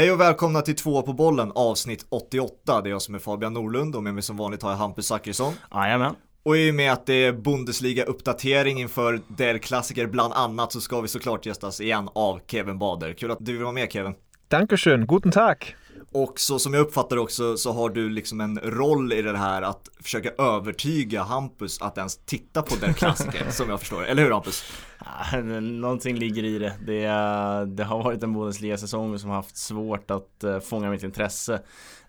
Hej och välkomna till två på bollen avsnitt 88. Det är jag som är Fabian Norlund och med mig som vanligt har jag Hampus Zachrisson. Jajamän. Och i och med att det är Bundesliga-uppdatering inför Der Klassiker bland annat så ska vi såklart gästas igen av Kevin Bader. Kul att du vill vara med Kevin. Dankeschön, guten Tag. Och så som jag uppfattar också så har du liksom en roll i det här att försöka övertyga Hampus att ens titta på den klassiker som jag förstår Eller hur Hampus? Någonting ligger i det. det. Det har varit en Bundesliga-säsong som har haft svårt att uh, fånga mitt intresse.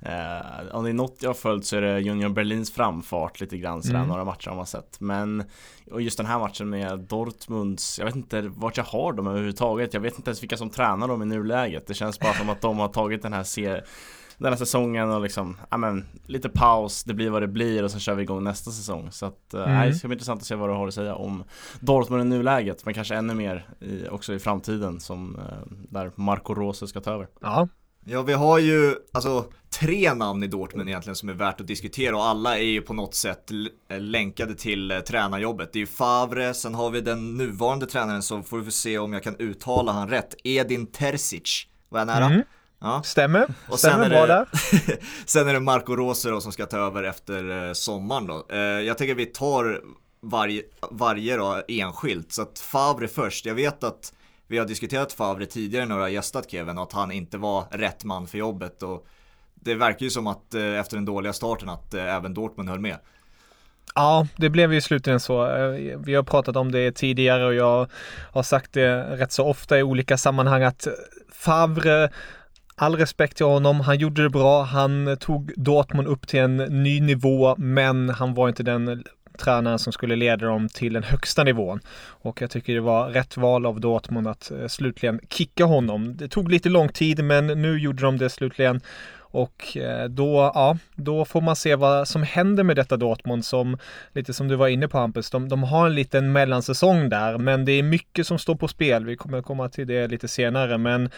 Uh, om det är något jag har följt så är det Union Berlins framfart lite grann sådär, mm. några matcher har man sett. Men och just den här matchen med Dortmunds, jag vet inte vart jag har dem överhuvudtaget. Jag vet inte ens vilka som tränar dem i nuläget. Det känns bara som att de har tagit den här serien den här säsongen och liksom, ja men lite paus, det blir vad det blir och sen kör vi igång nästa säsong. Så att, eh, mm. nej, det ska bli intressant att se vad du har att säga om Dortmund i nuläget, men kanske ännu mer i, också i framtiden som eh, där Marco Rose ska ta över. Ja. Ja, vi har ju alltså tre namn i Dortmund egentligen som är värt att diskutera och alla är ju på något sätt länkade till eh, tränarjobbet. Det är ju Favre, sen har vi den nuvarande tränaren så får vi se om jag kan uttala han rätt. Edin Terzic, var jag nära? Mm. Ja. Stämmer, och stämmer bra där. sen är det Marco Rose då som ska ta över efter eh, sommaren då. Eh, jag tänker vi tar varje, varje då enskilt, så att Favre först. Jag vet att vi har diskuterat Favre tidigare när du har gästat Kevin och att han inte var rätt man för jobbet och det verkar ju som att eh, efter den dåliga starten att även Dortmund höll med. Ja, det blev ju slutligen så. Vi har pratat om det tidigare och jag har sagt det rätt så ofta i olika sammanhang att Favre all respekt till honom. Han gjorde det bra. Han tog Dortmund upp till en ny nivå, men han var inte den tränaren som skulle leda dem till den högsta nivån. Och jag tycker det var rätt val av Dortmund att eh, slutligen kicka honom. Det tog lite lång tid, men nu gjorde de det slutligen. Och eh, då, ja, då får man se vad som händer med detta Dortmund som, lite som du var inne på Hampus, de, de har en liten mellansäsong där, men det är mycket som står på spel. Vi kommer komma till det lite senare, men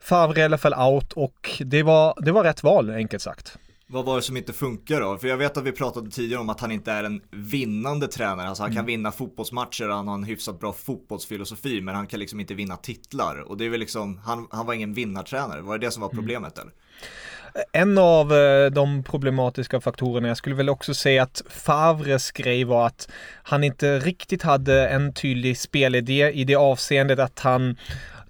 Favre i alla fall out och det var, det var rätt val enkelt sagt. Vad var det som inte funkar då? För jag vet att vi pratade tidigare om att han inte är en vinnande tränare. Alltså han kan mm. vinna fotbollsmatcher, han har en hyfsat bra fotbollsfilosofi, men han kan liksom inte vinna titlar. Och det är väl liksom, han, han var ingen vinnartränare. Var det det som var mm. problemet mm. eller? En av eh, de problematiska faktorerna, jag skulle väl också säga att Favres grej var att han inte riktigt hade en tydlig spelidé i det avseendet att han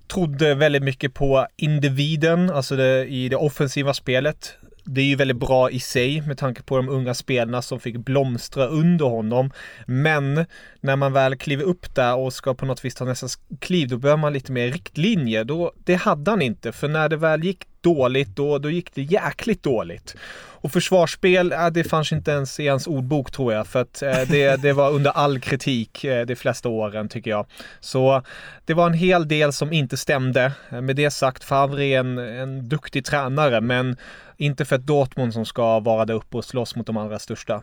trodde väldigt mycket på individen, alltså det, i det offensiva spelet. Det är ju väldigt bra i sig med tanke på de unga spelarna som fick blomstra under honom. Men när man väl kliver upp där och ska på något vis ta nästa kliv, då behöver man lite mer riktlinjer. Då, det hade han inte, för när det väl gick dåligt, då, då gick det jäkligt dåligt. Och försvarsspel, äh, det fanns inte ens i hans ordbok tror jag, för att äh, det, det var under all kritik äh, de flesta åren tycker jag. Så det var en hel del som inte stämde. Med det sagt, Favre är en, en duktig tränare, men inte för ett Dortmund som ska vara där uppe och slåss mot de allra största.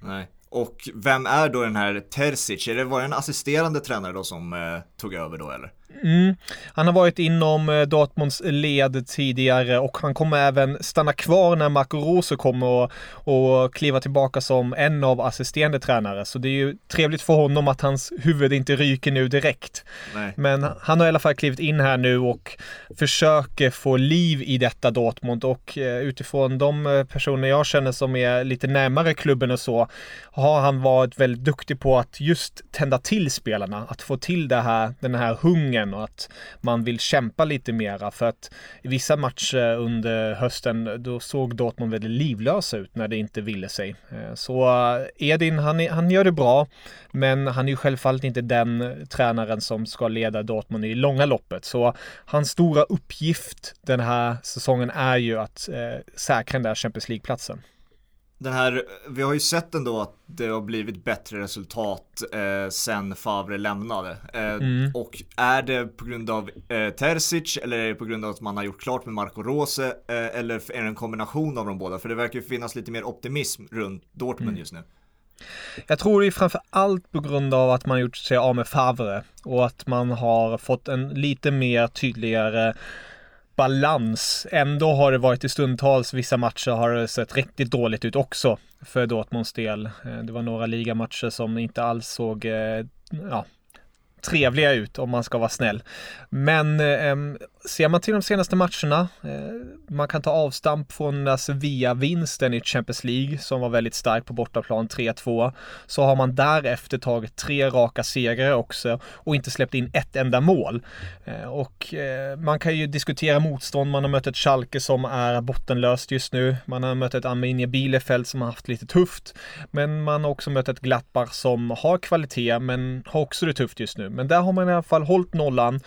Nej. Och vem är då den här Terzic? Är det, var det en assisterande tränare då som eh, tog över då eller? Mm. Han har varit inom eh, Dortmunds led tidigare och han kommer även stanna kvar när Marco Rose kommer och, och kliva tillbaka som en av assisterande tränare. Så det är ju trevligt för honom att hans huvud inte ryker nu direkt. Nej. Men han har i alla fall klivit in här nu och försöker få liv i detta Dortmund och eh, utifrån de eh, personer jag känner som är lite närmare klubben och så har han varit väldigt duktig på att just tända till spelarna, att få till det här, den här hungern säsongen och att man vill kämpa lite mera för att i vissa matcher under hösten då såg Dortmund väldigt livlösa ut när det inte ville sig. Eh, så eh, Edin, han, han gör det bra, men han är ju självfallet inte den tränaren som ska leda Dortmund i långa loppet. Så hans stora uppgift den här säsongen är ju att eh, säkra den där Champions League-platsen den här, vi har ju sett ändå att det har blivit bättre resultat eh, sen Favre lämnade. Eh, mm. Och är det på grund av eh, Terzic eller är det på grund av att man har gjort klart med Marco Rose eh, eller är det en kombination av de båda? För det verkar ju finnas lite mer optimism runt Dortmund mm. just nu. Jag tror det är framför allt på grund av att man gjort sig av med Favre och att man har fått en lite mer tydligare balans. Ändå har det varit i stundtals, vissa matcher har det sett riktigt dåligt ut också för Dortmunds del. Eh, det var några ligamatcher som inte alls såg, eh, ja, trevliga ut om man ska vara snäll. Men eh, ser man till de senaste matcherna, eh, man kan ta avstamp från den Sevilla-vinsten i Champions League som var väldigt stark på bortaplan 3-2. Så har man därefter tagit tre raka segrar också och inte släppt in ett enda mål. Eh, och eh, man kan ju diskutera motstånd, man har mött ett Schalke som är bottenlöst just nu. Man har mött ett Arminia Bielefeld som har haft lite tufft. Men man har också mött ett Glappar som har kvalitet men har också det tufft just nu. Men där har man i alla fall hållit nollan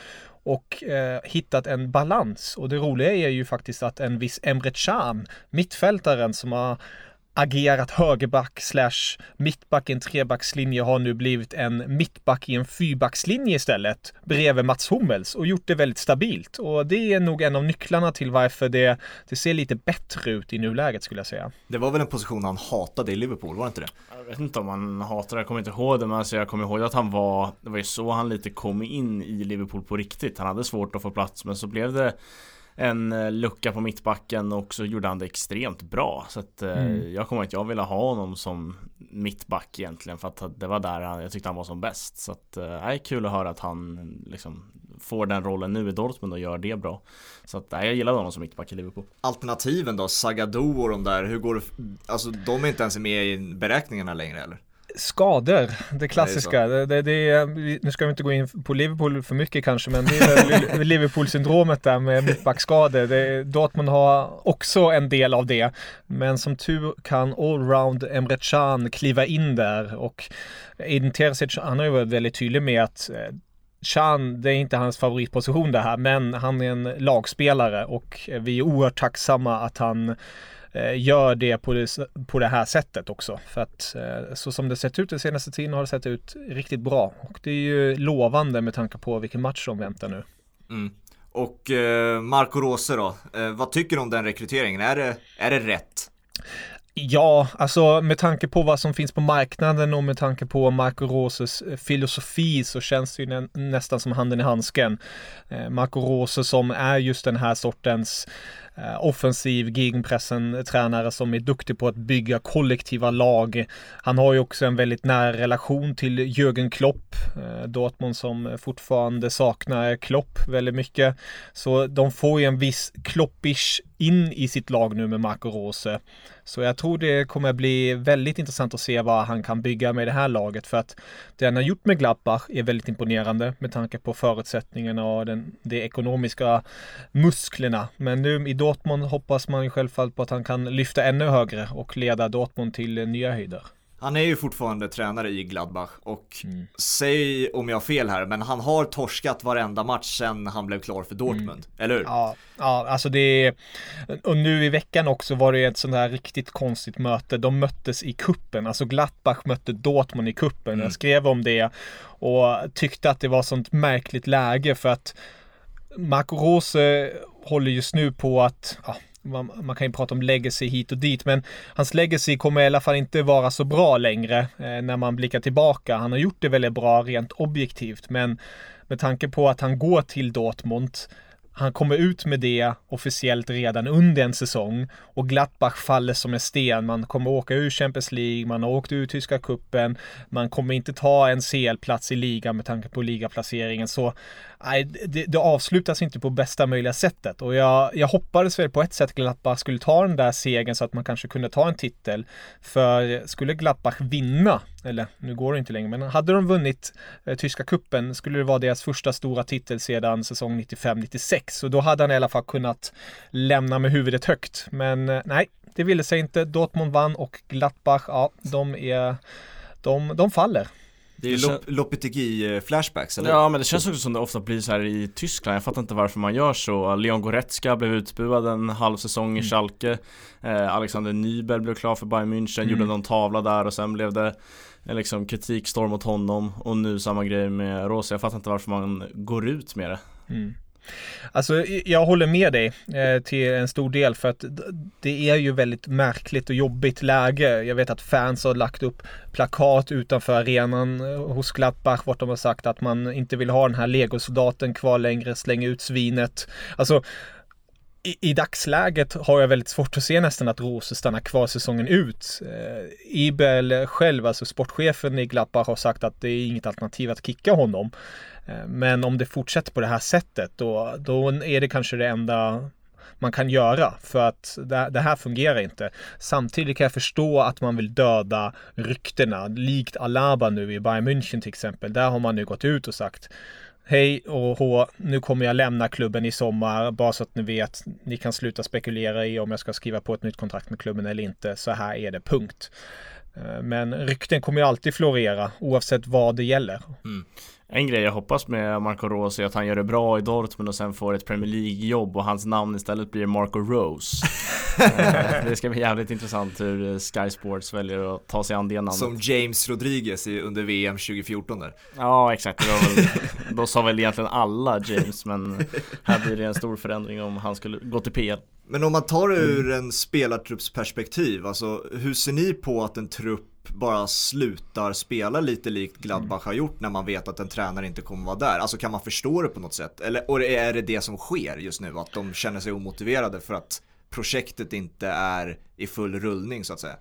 och eh, hittat en balans. Och det roliga är ju faktiskt att en viss Emre Can, mittfältaren som har agerat högerback slash mittback i en trebackslinje har nu blivit en mittback i en fyrbackslinje istället bredvid Mats Hummels och gjort det väldigt stabilt. Och det är nog en av nycklarna till varför det, det ser lite bättre ut i nuläget skulle jag säga. Det var väl en position han hatade i Liverpool, var det inte det? Jag vet inte om han hatade det, jag kommer inte ihåg det men alltså jag kommer ihåg att han var Det var ju så han lite kom in i Liverpool på riktigt. Han hade svårt att få plats men så blev det en eh, lucka på mittbacken och så gjorde han det extremt bra. Så att eh, mm. jag kommer att jag ville ha honom som mittback egentligen för att det var där jag tyckte han var som bäst. Så att det eh, är kul att höra att han liksom får den rollen nu i Dortmund och gör det bra. Så att nej, jag gillar honom som mittback i Liverpool. Alternativen då, Sagado och de där, hur går det? Alltså de är inte ens med i beräkningarna längre eller? Skador, det klassiska. Det, det, det, nu ska vi inte gå in på Liverpool för mycket kanske, men det är Liverpool-syndromet där med mittbackskador. Dortmund har också en del av det. Men som tur kan allround Emre Can kliva in där och Edin Terzic, han har ju varit väldigt tydlig med att eh, Chan, det är inte hans favoritposition det här, men han är en lagspelare och vi är oerhört tacksamma att han gör det på, det på det här sättet också. För att eh, så som det sett ut den senaste tiden har det sett ut riktigt bra. Och det är ju lovande med tanke på vilken match som väntar nu. Mm. Och eh, Marco Rose då, eh, vad tycker du om den rekryteringen? Är det, är det rätt? Ja, alltså med tanke på vad som finns på marknaden och med tanke på Marco Roses filosofi så känns det ju nä nästan som handen i handsken. Eh, Marco Rose som är just den här sortens Eh, Eh, offensiv gegenpressen tränare som är duktig på att bygga kollektiva lag. Han har ju också en väldigt nära relation till Jürgen Klopp, eh, Dortmund som fortfarande saknar Klopp väldigt mycket. Så de får ju en viss Kloppish in i sitt lag nu med Marco Rose. Så jag tror det kommer bli väldigt intressant att se vad han kan bygga med det här laget för att det han har gjort med Gladbach är väldigt imponerande med tanke på förutsättningarna och den, de ekonomiska musklerna. Men nu i Dortmund hoppas man ju självfallet på att han kan lyfta ännu högre och leda Dortmund till nya höjder. Han är ju fortfarande tränare i Gladbach och mm. säg om jag har fel här, men han har torskat varenda match sen han blev klar för Dortmund, mm. eller hur? Ja, ja, alltså det är, och nu i veckan också var det ett sånt här riktigt konstigt möte. De möttes i kuppen, alltså Gladbach mötte Dortmund i kuppen. Mm. Jag skrev om det och tyckte att det var sånt märkligt läge för att Marco Rose håller just nu på att, ja, man, man, kan ju prata om legacy hit och dit, men hans legacy kommer i alla fall inte vara så bra längre eh, när man blickar tillbaka. Han har gjort det väldigt bra rent objektivt, men med tanke på att han går till Dortmund han kommer ut med det officiellt redan under en säsong och Gladbach faller som en sten. Man kommer åka ur Champions League, man har åkt ur tyska kuppen, man kommer inte ta en CL-plats i ligan med tanke på ligaplaceringen. Så nej, det, det, avslutas inte på bästa möjliga sättet och jag, jag hoppades väl på ett sätt Gladbach skulle ta den där segern så att man kanske kunde ta en titel. För skulle Gladbach vinna, eller nu går det inte längre, men hade de vunnit eh, tyska kuppen skulle det vara deras första stora titel sedan säsong 95-96 och då hade han i alla fall kunnat lämna med huvudet högt. Men eh, nej, det ville sig inte. Dortmund vann och Gladbach, ja, de är de, de faller. Det är Lop Lopetegui-flashbacks eller? Ja men det känns också som det ofta blir så här i Tyskland Jag fattar inte varför man gör så Leon Goretzka blev utbuad en halv säsong i mm. Schalke eh, Alexander Nybel blev klar för Bayern München mm. Gjorde någon tavla där och sen blev det eh, liksom kritikstorm mot honom Och nu samma grej med Rosa Jag fattar inte varför man går ut med det mm. Alltså jag håller med dig eh, till en stor del för att det är ju väldigt märkligt och jobbigt läge. Jag vet att fans har lagt upp plakat utanför arenan eh, hos Gladbach vart de har sagt att man inte vill ha den här legosoldaten kvar längre, släng ut svinet. Alltså i, i, dagsläget har jag väldigt svårt att se nästan att Rose stannar kvar säsongen ut. Eh, Ibel själv, alltså sportchefen i Gladbach, har sagt att det är inget alternativ att kicka honom. Eh, men om det fortsätter på det här sättet då, då är det kanske det enda man kan göra för att det, det, här fungerar inte. Samtidigt kan jag förstå att man vill döda ryktena, likt Alaba nu i Bayern München till exempel. Där har man nu gått ut och sagt Hej och hå, nu kommer jag lämna klubben i sommar bara så att ni vet. Ni kan sluta spekulera i om jag ska skriva på ett nytt kontrakt med klubben eller inte. Så här är det, punkt. Eh, men rykten kommer ju alltid florera oavsett vad det gäller. Mm. En grej jag hoppas med Marco Rose är att han gör det bra i Dortmund och sen får ett Premier League-jobb och hans namn istället blir Marco Rose. Eh, det ska bli jävligt intressant hur Sky Sports väljer att ta sig an det namnet. Som James Rodriguez under VM 2014 där. Ja, exakt. Väl, då sa väl egentligen alla James, men här blir det en stor förändring om han skulle gå till PL. Men om man tar det ur en spelartruppsperspektiv, alltså hur ser ni på att en trupp bara slutar spela lite likt Gladbach har gjort när man vet att en tränare inte kommer vara där? Alltså kan man förstå det på något sätt? Eller och är det det som sker just nu? Att de känner sig omotiverade för att projektet inte är i full rullning så att säga?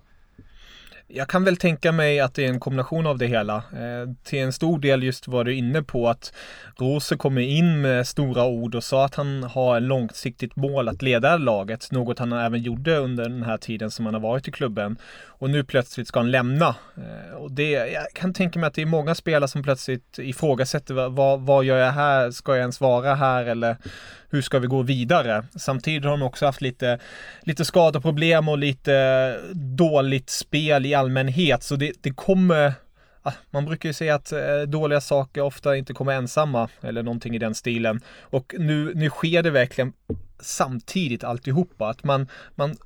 Jag kan väl tänka mig att det är en kombination av det hela. Eh, till en stor del just var du inne på att Rose kommer in med stora ord och sa att han har ett långsiktigt mål att leda laget. Något han även gjorde under den här tiden som han har varit i klubben. Och nu plötsligt ska han lämna. Eh, och det, jag kan tänka mig att det är många spelare som plötsligt ifrågasätter vad, vad gör jag här? Ska jag ens vara här? Eller hur ska vi gå vidare? Samtidigt har de också haft lite, lite skadeproblem och lite dåligt spel i allmänhet. Så det, det kommer ah, man brukar ju säga att eh, dåliga saker ofta inte kommer ensamma eller någonting i den stilen. Och nu, nu sker det verkligen samtidigt alltihopa. Att man, man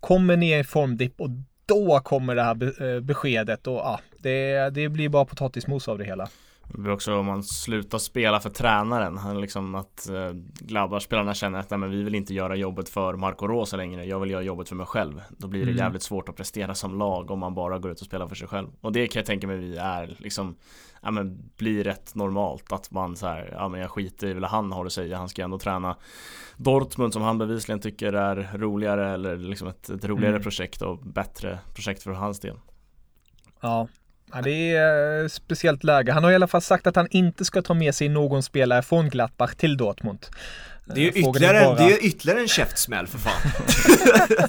kommer ner i formdipp och då kommer det här eh, beskedet och ah, det, det blir bara potatismos av det hela. Det blir också om man slutar spela för tränaren. Liksom att eh, Gladbach-spelarna känner att nej, men vi vill inte göra jobbet för Marco Rosa längre. Jag vill göra jobbet för mig själv. Då blir det mm. jävligt svårt att prestera som lag om man bara går ut och spelar för sig själv. Och det kan jag tänka mig vi är liksom ja, men blir rätt normalt att man så här, ja men jag skiter i vad han har att säga, han ska ändå träna Dortmund som han bevisligen tycker är roligare eller liksom ett, ett roligare mm. projekt och bättre projekt för hans del. Ja, Ja, det är ett speciellt läge. Han har i alla fall sagt att han inte ska ta med sig någon spelare från Gladbach till Dortmund. Det är ju ytterligare, bara... det är ytterligare en käftsmäll för fan.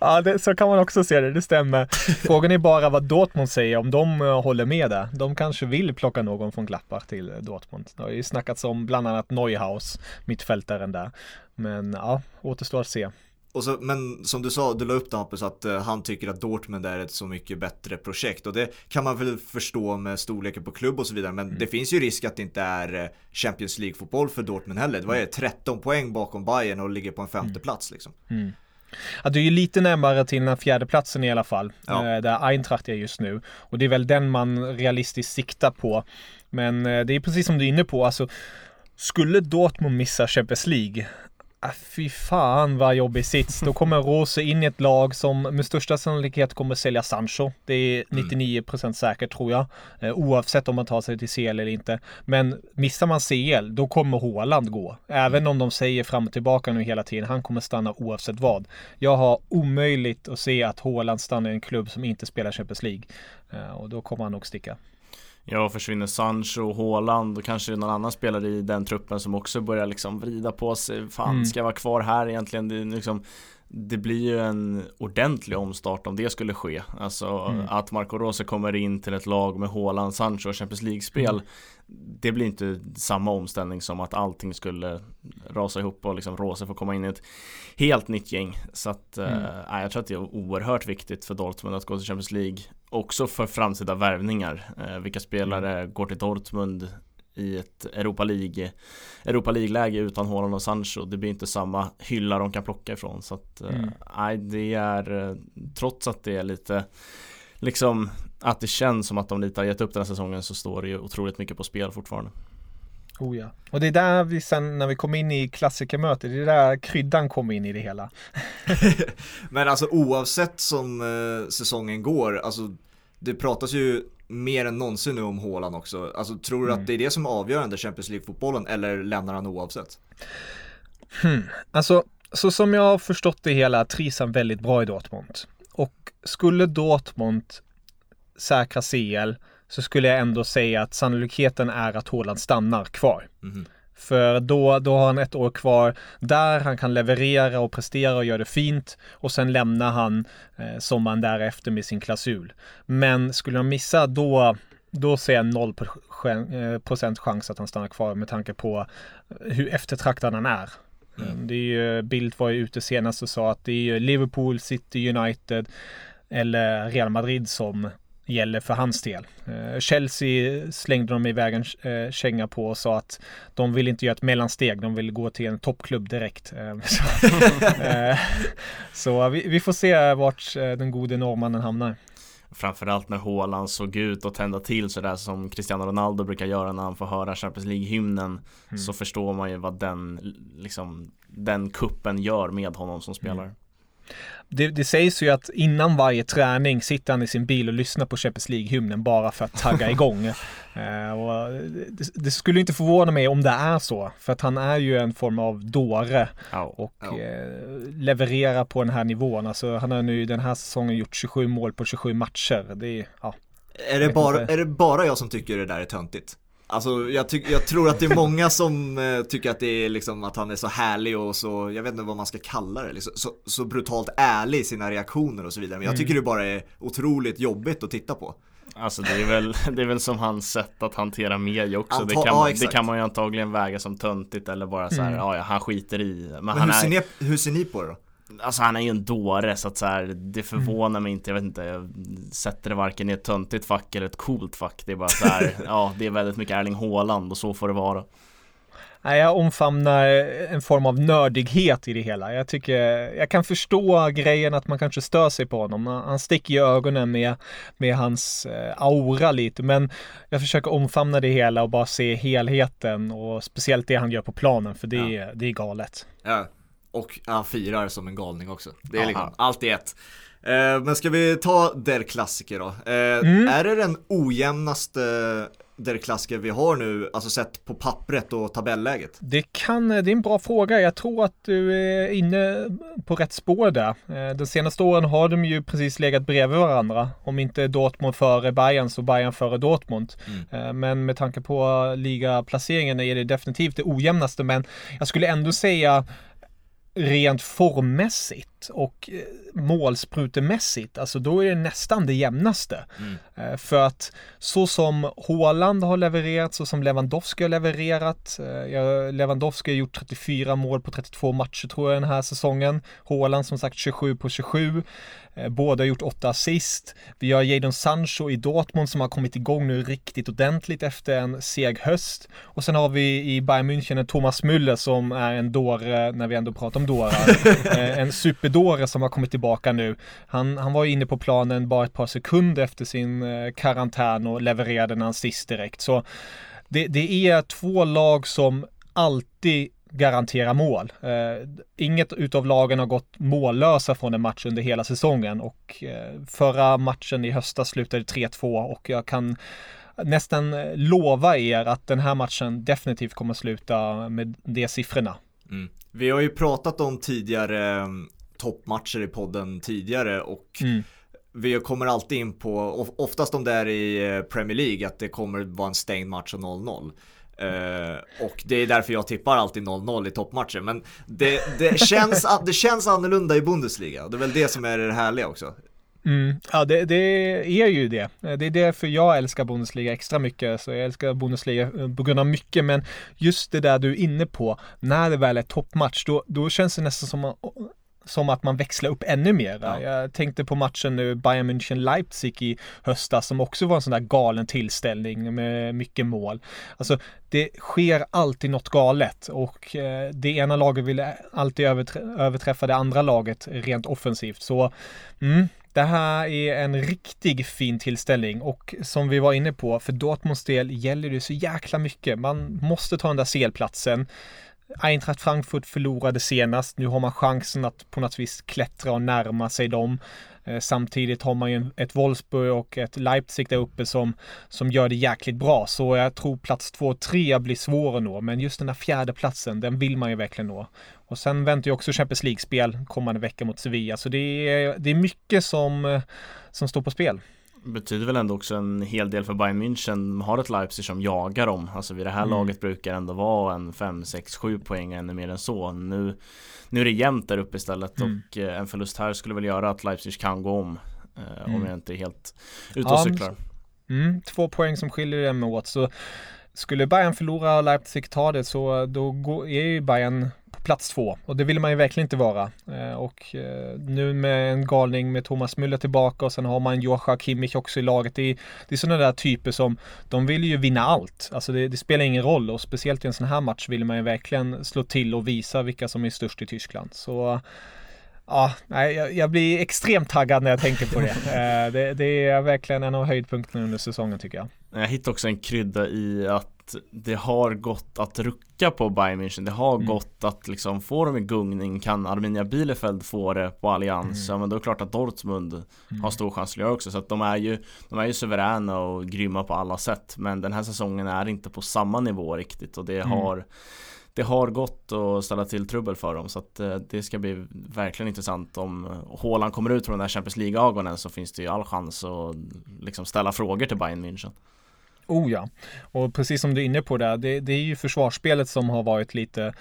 ja, det, så kan man också se det, det stämmer. Frågan är bara vad Dortmund säger, om de uh, håller med där. De kanske vill plocka någon från Gladbach till Dortmund. Det har ju snackats om bland annat Neuhaus, mittfältaren där. Men ja, återstår att se. Och så, men som du sa, du la upp det Hampus, att uh, han tycker att Dortmund är ett så mycket bättre projekt. Och det kan man väl förstå med storleken på klubb och så vidare. Men mm. det finns ju risk att det inte är eh, Champions League-fotboll för Dortmund heller. Det var ju 13 poäng bakom Bayern och ligger på en femte mm. plats liksom. Mm. Ja, du är ju lite närmare till den fjärde platsen i alla fall. Ja. Eh, där Eintracht är just nu. Och det är väl den man realistiskt siktar på. Men det är precis som du är inne på, alltså skulle Dortmund missa Champions League, Äh, fy fan vad jobbig sits. Då kommer Rose in i ett lag som med största sannolikhet kommer sälja Sancho. Det är 99% mm. säkert tror jag. Eh, oavsett om man tar sig till CL eller inte. Men missar man CL, då kommer Håland gå. Även mm. om de säger fram och tillbaka nu hela tiden. Han kommer stanna oavsett vad. Jag har omöjligt att se att Håland stannar i en klubb som inte spelar Champions League. Eh, och då kommer han nog sticka. Ja, försvinner Sancho, Haaland och kanske någon annan spelare i den truppen som också börjar liksom vrida på sig. Fan, mm. ska jag vara kvar här egentligen? Det, liksom, det blir ju en ordentlig omstart om det skulle ske. Alltså mm. att Marco Rose kommer in till ett lag med Haaland, Sancho och Champions League-spel. Mm. Det blir inte samma omställning som att allting skulle rasa ihop och liksom Rose får komma in i ett helt nytt gäng. Så att, mm. äh, jag tror att det är oerhört viktigt för Dortmund att gå till Champions League också för framtida värvningar. Eh, vilka spelare mm. går till Dortmund i ett Europa League Europa League-läge utan Haaland och Sancho. Det blir inte samma hylla de kan plocka ifrån. Så att, eh, mm. nej, det är eh, trots att det är lite liksom att det känns som att de lite har gett upp den här säsongen så står det ju otroligt mycket på spel fortfarande. Oh ja. Och det är där vi sen när vi kom in i klassikermötet, det är där kryddan kom in i det hela. Men alltså oavsett som eh, säsongen går, alltså det pratas ju mer än någonsin nu om Håland också. Alltså tror du mm. att det är det som är avgörande Champions League-fotbollen eller lämnar han oavsett? Hmm. Alltså så som jag har förstått det hela trivs han väldigt bra i Dortmund. Och skulle Dortmund säkra CL så skulle jag ändå säga att sannolikheten är att Haaland stannar kvar. Mhm. För då, då har han ett år kvar där han kan leverera och prestera och göra det fint. Och sen lämnar han eh, sommaren därefter med sin klausul. Men skulle han missa då, då ser jag 0 eh, procent chans att han stannar kvar med tanke på hur eftertraktad han är. Mm. Det är ju, Bildt var ju ute senast och sa att det är Liverpool, City, United eller Real Madrid som gäller för hans del. Eh, Chelsea slängde de iväg en eh, känga på och sa att de vill inte göra ett mellansteg, de vill gå till en toppklubb direkt. Eh, så så vi, vi får se vart den gode norrmannen hamnar. Framförallt när Haaland såg ut att tända till sådär som Cristiano Ronaldo brukar göra när han får höra Champions League-hymnen Mm. Så förstår man ju vad den, liksom, den kuppen gör med honom som spelare Det, det sägs ju att innan varje träning sitter han i sin bil och lyssnar på Champions League-hymnen bara för att tagga igång. Eh, och det, det skulle inte förvåna mig om det är så, för att han är ju en form av dåre och Ja. eh, levererar på den här nivån. Alltså han har nu den här säsongen gjort 27 mål på 27 matcher. Det är, ja. Är det, bara, inte. är det bara jag som tycker det där är töntigt? Alltså jag, tyck, jag tror att det är många som eh, tycker att det är liksom att han är så härlig och så, jag vet inte vad man ska kalla det, liksom, så, så brutalt ärlig i sina reaktioner och så vidare. Men jag tycker det bara är otroligt jobbigt att titta på. Alltså det är, väl, det är väl som hans sätt att hantera media också det, Anta- kan ja, man, det kan man ju antagligen väga som töntigt eller bara så här, Mm. ja, han skiter i Men, Men han hur, ser är, ni, hur ser ni på det då? Alltså han är ju en dåre så att så här, det förvånar mig inte, jag vet inte Jag sätter det varken i ett töntigt fack eller ett coolt fack Det är bara så här, ja det är väldigt mycket Erling Haaland och så får det vara Nej, jag omfamnar en form av nördighet i det hela. Jag tycker, jag kan förstå grejen att man kanske stör sig på honom. Han sticker i ögonen med, med hans eh, aura lite, men jag försöker omfamna det hela och bara se helheten och speciellt det han gör på planen, för det, är, det är galet. Ja, och han firar som en galning också. Det är liksom allt i ett. Eh, men ska vi ta Der Klassiker då? Eh, Mm. Är det den ojämnaste Der Klassiker vi har nu, alltså sett på pappret och tabelläget? Det kan, det är en bra fråga. Jag tror att du är inne på rätt spår där. Eh, De senaste åren har de ju precis legat bredvid varandra. Om inte Dortmund före Bayern så Bayern före Dortmund. Mm. Eh, Men med tanke på ligaplaceringen är det definitivt det ojämnaste. Men jag skulle ändå säga rent formmässigt och eh, målsprutemässigt, alltså då är det nästan det jämnaste. Mm. Eh, För att så som Haaland har levererat, så som Lewandowski har levererat. eh, Lewandowski har gjort 34 mål på 32 matcher tror jag den här säsongen. Haaland som sagt 27 på 27. Eh, Båda har gjort 8 assist. Vi har Jadon Sancho i Dortmund som har kommit igång nu riktigt ordentligt efter en seg höst. Och sen har vi i Bayern München en Thomas Müller som är en dåre, när vi ändå pratar om dårar, en superdåre som har kommit tillbaka nu. Han, han var ju inne på planen bara ett par sekunder efter sin eh, karantän och levererade en assist direkt. Så det, det är två lag som alltid garanterar mål. Eh, inget utav lagen har gått mållösa från en match under hela säsongen och eh, förra matchen i höstas slutade 3-2 och jag kan nästan eh, lova er att den här matchen definitivt kommer sluta med de siffrorna. Mm. Vi har ju pratat om tidigare eh, toppmatcher i podden tidigare och Mm. vi kommer alltid in på, of- oftast om det är i eh, Premier League, att det kommer vara en stängd match och 0-0. Eh, och det är därför jag tippar alltid 0-0 i toppmatcher. Men det, det, känns, det känns annorlunda i Bundesliga. Det är väl det som är det härliga också. Mm. Ja, det, det är ju det. Det är därför jag älskar Bundesliga extra mycket. Så jag älskar Bundesliga eh, på grund av mycket. Men just det där du är inne på, när det väl är toppmatch, då, då känns det nästan som, som att man växlar upp ännu mer. Ja. Jag tänkte på matchen nu, Bayern München-Leipzig i höstas, som också var en sån där galen tillställning med mycket mål. Alltså, det sker alltid något galet och eh, det ena laget vill alltid överträ- överträffa det andra laget rent offensivt. Så mm, det här är en riktig fin tillställning och som vi var inne på, för Dortmunds del gäller det så jäkla mycket. Man måste ta den där CL-platsen. Eintracht Frankfurt förlorade senast. Nu har man chansen att på något vis klättra och närma sig dem. Eh, samtidigt har man ju ett Wolfsburg och ett Leipzig där uppe som, som gör det jäkligt bra. Så jag tror plats två och tre blir svår att nå. Men just den där fjärde platsen, den vill man ju verkligen nå. Och sen väntar ju också Champions League-spel kommande vecka mot Sevilla. Så det är, det är mycket som, eh, som står på spel betyder väl ändå också en hel del för Bayern München har ett Leipzig som jagar dem Alltså vid det här mm. laget brukar ändå vara en 5, 6, 7 poäng ännu mer än så Nu, nu är det jämnt där uppe istället mm. och eh, en förlust här skulle väl göra att Leipzig kan gå om eh, mm. Om jag inte är helt ute och ja, cyklar mm, Två poäng som skiljer dem åt så skulle Bayern förlora och Leipzig ta det så då är ju Bayern på plats två och det vill man ju verkligen inte vara. Eh, och eh, nu med en galning med Thomas Müller tillbaka och sen har man Joshua Kimmich också i laget. Det är, det är sådana där typer som, de vill ju vinna allt. Alltså det, det, spelar ingen roll och speciellt i en sån här match vill man ju verkligen slå till och visa vilka som är störst i Tyskland. Så Ja, nej, jag, jag blir extremt taggad när jag tänker på det. Eh, det. det. är verkligen en av höjdpunkterna under säsongen tycker jag. Jag hittade också en krydda i att det har gått att rucka på Bayern München Det har mm. gått att liksom få dem i gungning Kan Arminia Bielefeld få det på Allians mm. Ja men då är det klart att Dortmund mm. har stor chans att göra också Så att de är ju De är ju suveräna och grymma på alla sätt Men den här säsongen är inte på samma nivå riktigt och det mm. har det har gått att ställa till trubbel för dem så att eh, det ska bli verkligen intressant om eh, Håland kommer ut från den här Champions League-ögonen så finns det ju all chans att liksom ställa frågor till Bayern München. Oh ja, och precis som du är inne på där, det, det är ju försvarsspelet som har varit lite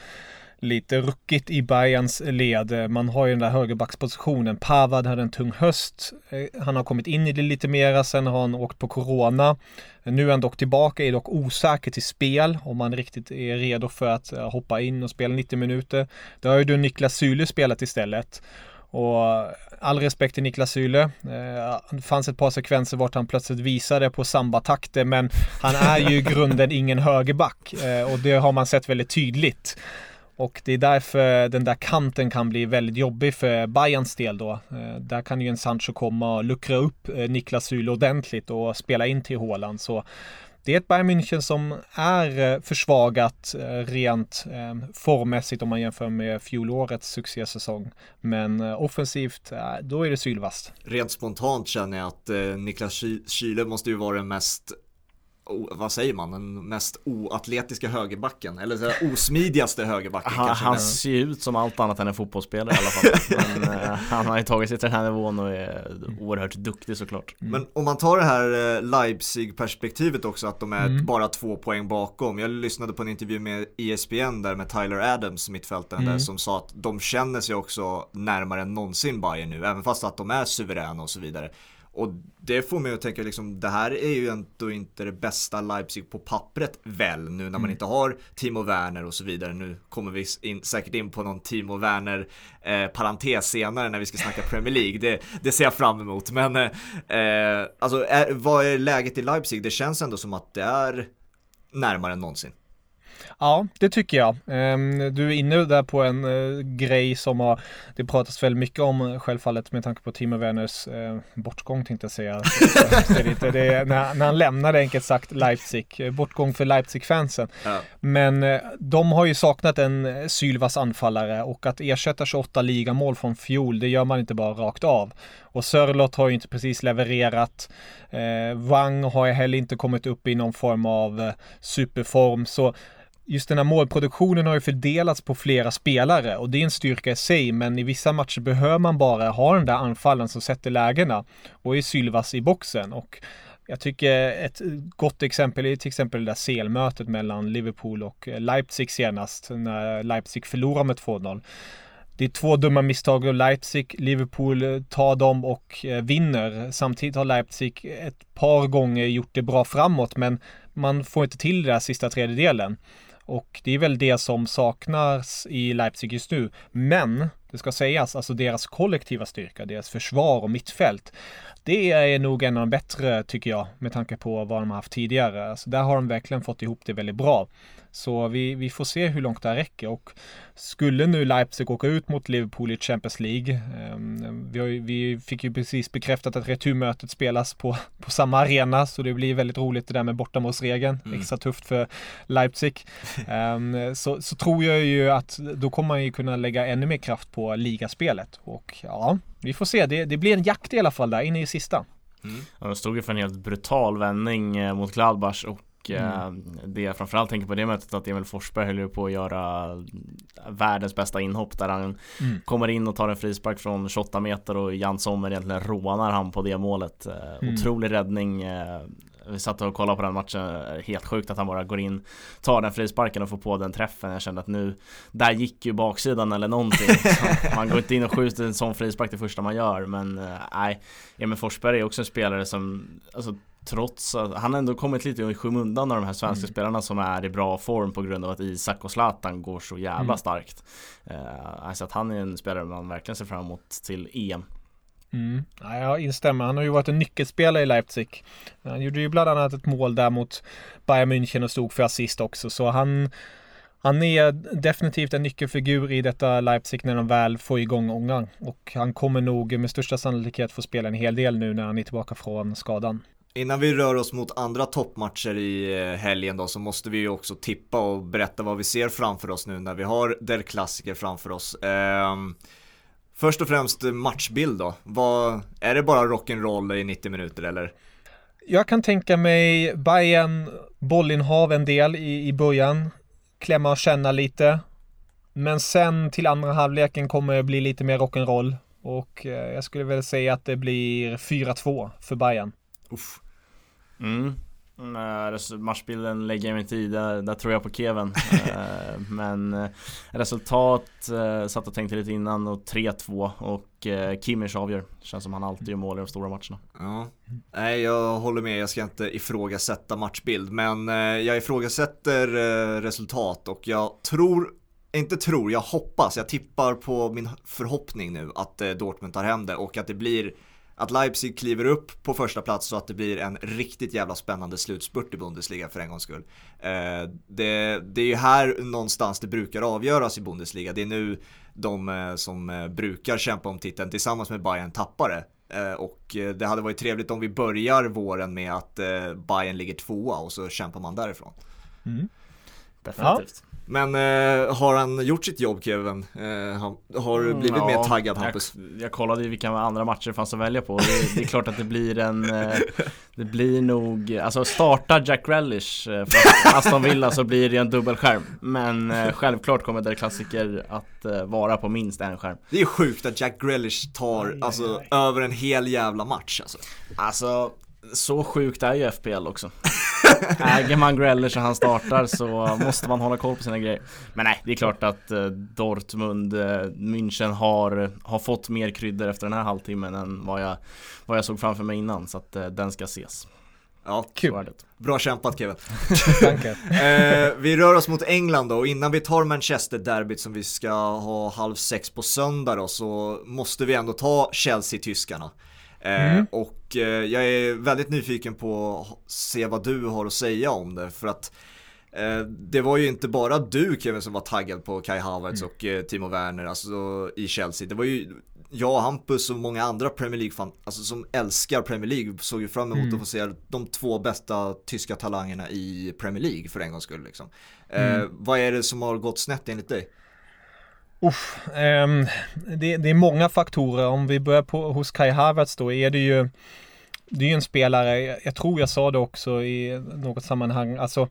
lite ruckigt i Bayerns led. Man har ju den där högerbackspositionen. Pavad hade en tung höst. Eh, han har kommit in i det lite mera. Sen har han åkt på corona. Nu är han dock tillbaka, är dock osäker till spel om han riktigt är redo för att eh, hoppa in och spela 90 minuter. Det har ju då Niklas Syle spelat istället. Och eh, all respekt till Niklas Syle. Det fanns ett par sekvenser vart han plötsligt visade på sambatakter men han är ju i grunden ingen högerback och det har man sett väldigt tydligt. Och det är därför den där kanten kan bli väldigt jobbig för Bayerns del då. Eh, där kan ju en Sancho komma och luckra upp eh, Niklas Syle ordentligt och spela in till Håland. Så det är ett Bayern München som är eh, försvagat rent formmässigt om man jämför med fjolårets succésäsong. Men offensivt, då är det sylvast. Rent spontant känner jag att Niklas Kyle måste ju vara den mest vad säger man, den mest oatletiska högerbacken, eller så osmidigaste högerbacken Han, han ser ju ut som allt annat än en fotbollsspelare i alla fall Men uh, han har ju tagit sig till den här nivån och är oerhört duktig såklart mm. Men om man tar det här eh, Leipzig-perspektivet också, att de är mm. bara två poäng bakom Jag lyssnade på en intervju med ESPN där med Tyler Adams, mittfältaren mm. där, som sa att de känner sig också närmare än någonsin Bayern nu, även fast att de är suveräna och så vidare och det får mig att tänka liksom, det här är ju ändå inte det bästa Leipzig på pappret väl nu när man mm. inte har Timo Werner och så vidare. Nu kommer vi in, säkert in på någon Timo Werner eh, parentes senare när vi ska snacka Premier League. Det, det ser jag fram emot. Men eh, alltså, är, vad är läget i Leipzig? Det känns ändå som att det är närmare än någonsin. Ja, det tycker jag. Ehm, du är inne där på en eh, grej som har det pratas väldigt mycket om självfallet med tanke på Timo Werners eh, bortgång tänkte jag säga. det är när, när han lämnade enkelt sagt Leipzig, bortgång för Leipzig-fansen. Ja. Men eh, de har ju saknat en sylvass anfallare och att ersätta 28 ligamål från fjol, det gör man inte bara rakt av. Och Sörlott har ju inte precis levererat. Eh, Wang har ju heller inte kommit upp i någon form av eh, superform. Så just den här målproduktionen har ju fördelats på flera spelare och det är en styrka i sig men i vissa matcher behöver man bara ha den där anfallen som sätter lägena och är Sylvas i boxen och jag tycker ett gott exempel är till exempel det där selmötet mellan Liverpool och eh, Leipzig senast när Leipzig förlorade med 2-0. Det är två dumma misstag och Leipzig, Liverpool eh, tar dem och eh, vinner. Samtidigt har Leipzig ett par gånger gjort det bra framåt men man får inte till det där sista tredjedelen. Och det är väl det som saknas i Leipzig just nu. Men det ska sägas, alltså deras kollektiva styrka, deras försvar och mittfält. Det är nog en av de bättre tycker jag med tanke på vad de har haft tidigare. Alltså där har de verkligen fått ihop det väldigt bra. Så vi, vi får se hur långt det här räcker och skulle nu Leipzig åka ut mot Liverpool i Champions League. Um, vi, har, vi, fick ju precis bekräftat att returmötet spelas på, på samma arena så det blir väldigt roligt det där med bortamålsregeln. Mm. Extra tufft för Leipzig. um, så, så tror jag ju att då kommer man ju kunna lägga ännu mer kraft på ligaspelet. Och ja, vi får se. Det, det blir en jakt i alla fall där inne i sista. Mm. Ja, de stod ju för en helt brutal vändning eh, mot Gladbach och Mm. Eh, det jag framförallt tänker på det mötet att Emil Forsberg höll på att göra världens bästa inhopp där han mm. kommer in och tar en frispark från 28 meter och Jan Sommer egentligen rånar han på det målet. Eh, mm. Otrolig räddning. Eh, vi satt och kollade på den matchen, helt sjukt att han bara går in, tar den frisparken och får på den träffen. Jag kände att nu, där gick ju baksidan eller någonting. man går inte in och skjuter en sån frispark det första man gör, men nej. Emil Forsberg är också en spelare som, alltså Trots att han ändå kommit lite i skymundan av de här svenska mm. spelarna som är i bra form på grund av att Isak och Zlatan går så jävla mm. starkt. Uh, alltså att han är en spelare man verkligen ser fram emot till EM. Mm. Ja, jag instämmer. Han har ju varit en nyckelspelare i Leipzig. Han gjorde ju bland annat ett mål där mot Bayern München och stod för assist också. Så han, han är definitivt en nyckelfigur i detta Leipzig när de väl får igång ångan. Och han kommer nog med största sannolikhet få spela en hel del nu när han är tillbaka från skadan. Innan vi rör oss mot andra toppmatcher i eh, helgen då så måste vi ju också tippa och berätta vad vi ser framför oss nu när vi har Der Klassiker framför oss. Eh, först och främst matchbild då. Vad, är det bara rock'n'roll i 90 minuter eller? Jag kan tänka mig Bayern bollinnehav en del i, i början. Klämma och känna lite. Men sen till andra halvleken kommer det bli lite mer rock'n'roll. Och eh, jag skulle väl säga att det blir 4-2 för Bayern. Uff. Mm. matchbilden lägger jag mig inte i, där, där tror jag på Kevin. Eh, men eh, resultat, eh, satt och tänkte lite innan och 3-2 och Kimmich avgör. Känns som han alltid gör mål i de stora matcherna. Ja. Nej, jag håller med. Jag ska inte ifrågasätta matchbild, men jag ifrågasätter resultat och jag tror inte tror, jag hoppas, jag tippar på min förhoppning nu att Dortmund tar hem det och att det blir att Leipzig kliver upp på första plats så att det blir en riktigt jävla spännande slutspurt i Bundesliga för en gångs skull. Eh, det, det är ju här någonstans det brukar avgöras i Bundesliga. Det är nu de eh, som eh, brukar kämpa om titeln tillsammans med Bayern tappar det. Och det hade varit trevligt om vi börjar våren med att Bayern ligger tvåa och så kämpar man därifrån. Mm. Definitivt. Ja. Men eh, har han gjort sitt jobb Kevin? Eh, har du blivit mm, ja, mer taggad Hampus? Jag, jag kollade vilka andra matcher det fanns att välja på. Det, det är klart att det blir en eh, Det blir nog, alltså starta Jack Relish eh, för Aston Villa så blir det en dubbelskärm. Men eh, självklart kommer det klassiker att eh, vara på minst en skärm. Det är sjukt att Jack Relish tar aj, alltså aj, aj. över en hel jävla match alltså. Alltså så sjukt är ju FPL också. Äger man Greller så han startar så måste man hålla koll på sina grejer. Men nej, det är klart att eh, Dortmund, eh, München har, har fått mer kryddor efter den här halvtimmen än vad jag, vad jag såg framför mig innan. Så att eh, den ska ses. Ja, kul. Bra kämpat Kevin. eh, vi rör oss mot England då och innan vi tar Manchester-derbyt som vi ska ha halv sex på söndag då så måste vi ändå ta Chelsea-tyskarna. Eh, mm. och eh, jag är väldigt nyfiken på att se vad du har att säga om det för att eh, det var ju inte bara du Kevin som var taggad på Kai Havertz mm. och Timo Werner alltså, i Chelsea. Det var ju jag, Hampus och många andra Premier League-fan, alltså som älskar Premier League, såg ju fram emot mm. att få se de två bästa tyska talangerna i Premier League för en gångs skull. Liksom. Mm. Eh, vad är det som har gått snett enligt dig? Uff, um, det, det, är många faktorer. Om vi börjar på, hos Kai Havertz då är det ju det är ju en spelare, jag tror jag sa det också i något sammanhang, alltså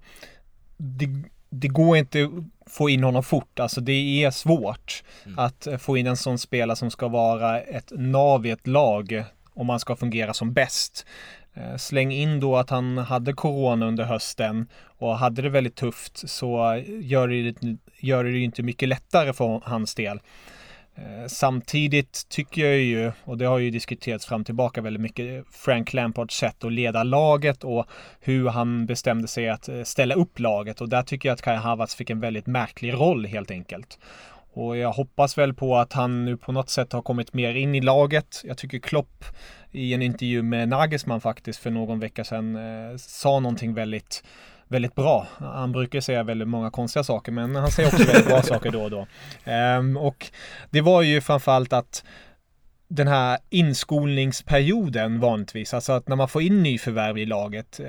det, det går inte att få in honom fort, alltså det är svårt mm. att få in en sån spelare som ska vara ett nav i ett lag om man ska fungera som bäst. Eh, släng in då att han hade corona under hösten och hade det väldigt tufft så gör det, gör det inte mycket lättare för hans del. Eh, samtidigt tycker jag ju, och det har ju diskuterats fram tillbaka väldigt mycket, Frank Lampards sätt att leda laget och hur han bestämde sig att eh, ställa upp laget och där tycker jag att Kai Havertz fick en väldigt märklig roll helt enkelt. Och jag hoppas väl på att han nu på något sätt har kommit mer in i laget. Jag tycker Klopp i en intervju med Nagelsmann faktiskt för någon vecka sedan eh, sa någonting väldigt väldigt bra. Han brukar säga väldigt många konstiga saker men han säger också väldigt bra saker då och då. Um, och det var ju framförallt att den här inskolningsperioden vanligtvis, alltså att när man får in nyförvärv i laget. Eh,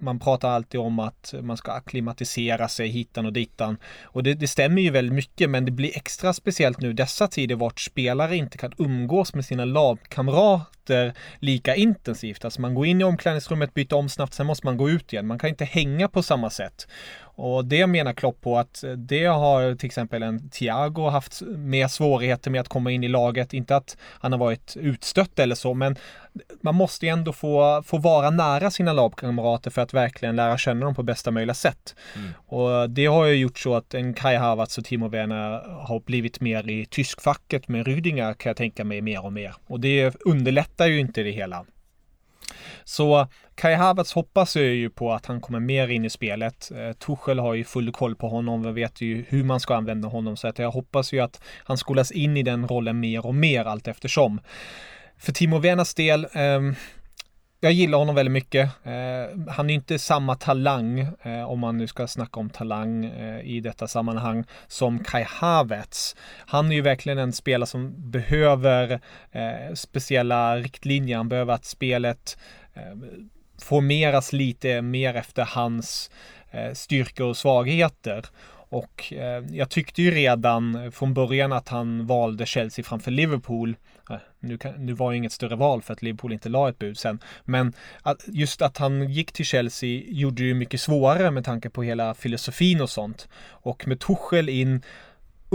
man pratar alltid om att man ska akklimatisera sig hitan och dittan. Och det, det stämmer ju väldigt mycket, men det blir extra speciellt nu dessa tider vart spelare inte kan umgås med sina lagkamrater lika intensivt. Alltså man går in i omklädningsrummet, byter om snabbt, sen måste man gå ut igen. Man kan inte hänga på samma sätt. Och det menar Klopp på att det har till exempel en Thiago haft mer svårigheter med att komma in i laget. Inte att han har varit utstött eller så, men man måste ju ändå få, få vara nära sina lagkamrater för att verkligen lära känna dem på bästa möjliga sätt. Mm. Och det har ju gjort så att en Kai Havertz och Timo Werner har blivit mer i tyskfacket med Rüdinger kan jag tänka mig mer och mer. Och det underlättar ju inte det hela. Så Kai Havertz hoppas jag ju på att han kommer mer in i spelet. Eh, Tuchel har ju full koll på honom och vet ju hur man ska använda honom så att jag hoppas ju att han skolas in i den rollen mer och mer allt eftersom. För Timo Venas del, eh, jag gillar honom väldigt mycket. Eh, han är inte samma talang, eh, om man nu ska snacka om talang eh, i detta sammanhang, som Kai Havertz. Han är ju verkligen en spelare som behöver eh, speciella riktlinjer. Han behöver att spelet Ehm, formeras lite mer efter hans eh, styrkor och svagheter. Och eh, jag tyckte ju redan från början att han valde Chelsea framför Liverpool. Eh, nu, kan, nu var det inget större val för att Liverpool inte la ett bud sen. Men att, just att han gick till Chelsea gjorde det ju mycket svårare med tanke på hela filosofin och sånt. Och med Tuchel in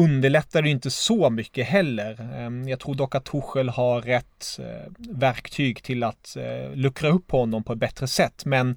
underlättar det inte så mycket heller. Ehm, jag tror dock att Tuchel har rätt eh, verktyg till att eh, luckra upp honom på ett bättre sätt. Men eh,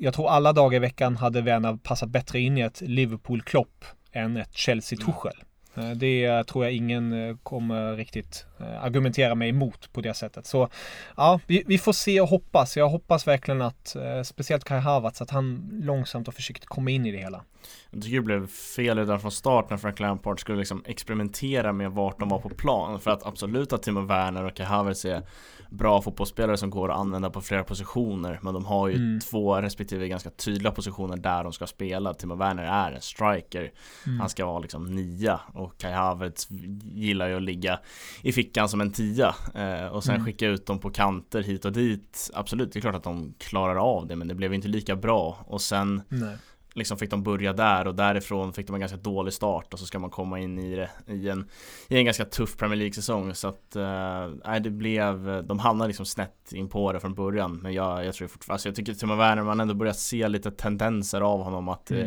jag tror alla dagar i veckan hade Werner passat bättre in i ett Liverpool-Klopp än ett Chelsea-Tuchel. Mm. Det tror jag ingen eh, kommer riktigt eh, argumentera mig emot på det sättet. Så ja, vi, vi får se och hoppas. Jag hoppas verkligen att speciellt Kai Havertz att han långsamt och försiktigt kommer in i det hela. Jag tycker det blev fel redan från start när Frank Lampard skulle liksom experimentera med vart de var på plan. För att absolut att Timo Werner och Kai Havertz är bra fotbollsspelare som går att använda på flera positioner Men de har ju mm. två respektive ganska tydliga positioner där de ska spela Timo Werner är en striker mm. Han ska vara liksom nia och Kai Havertz gillar ju att ligga i fickan som en tia. Eh, Och sen mm. skicka ut dem på kanter hit och dit. Absolut, det är klart att de klarar av det men det blev inte lika bra. Och sen Nej. liksom fick de börja där och därifrån fick de en ganska dålig start och så ska man komma in i det i en, i en ganska tuff Premier League-säsong. Så att äh, det blev, de hamnade liksom snett in på det från början men jag, jag tror fortfarande, alltså jag tycker Timo Werner man ändå börjat se lite tendenser av honom att mm.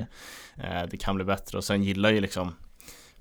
det, äh, det kan bli bättre. Och sen gillar ju liksom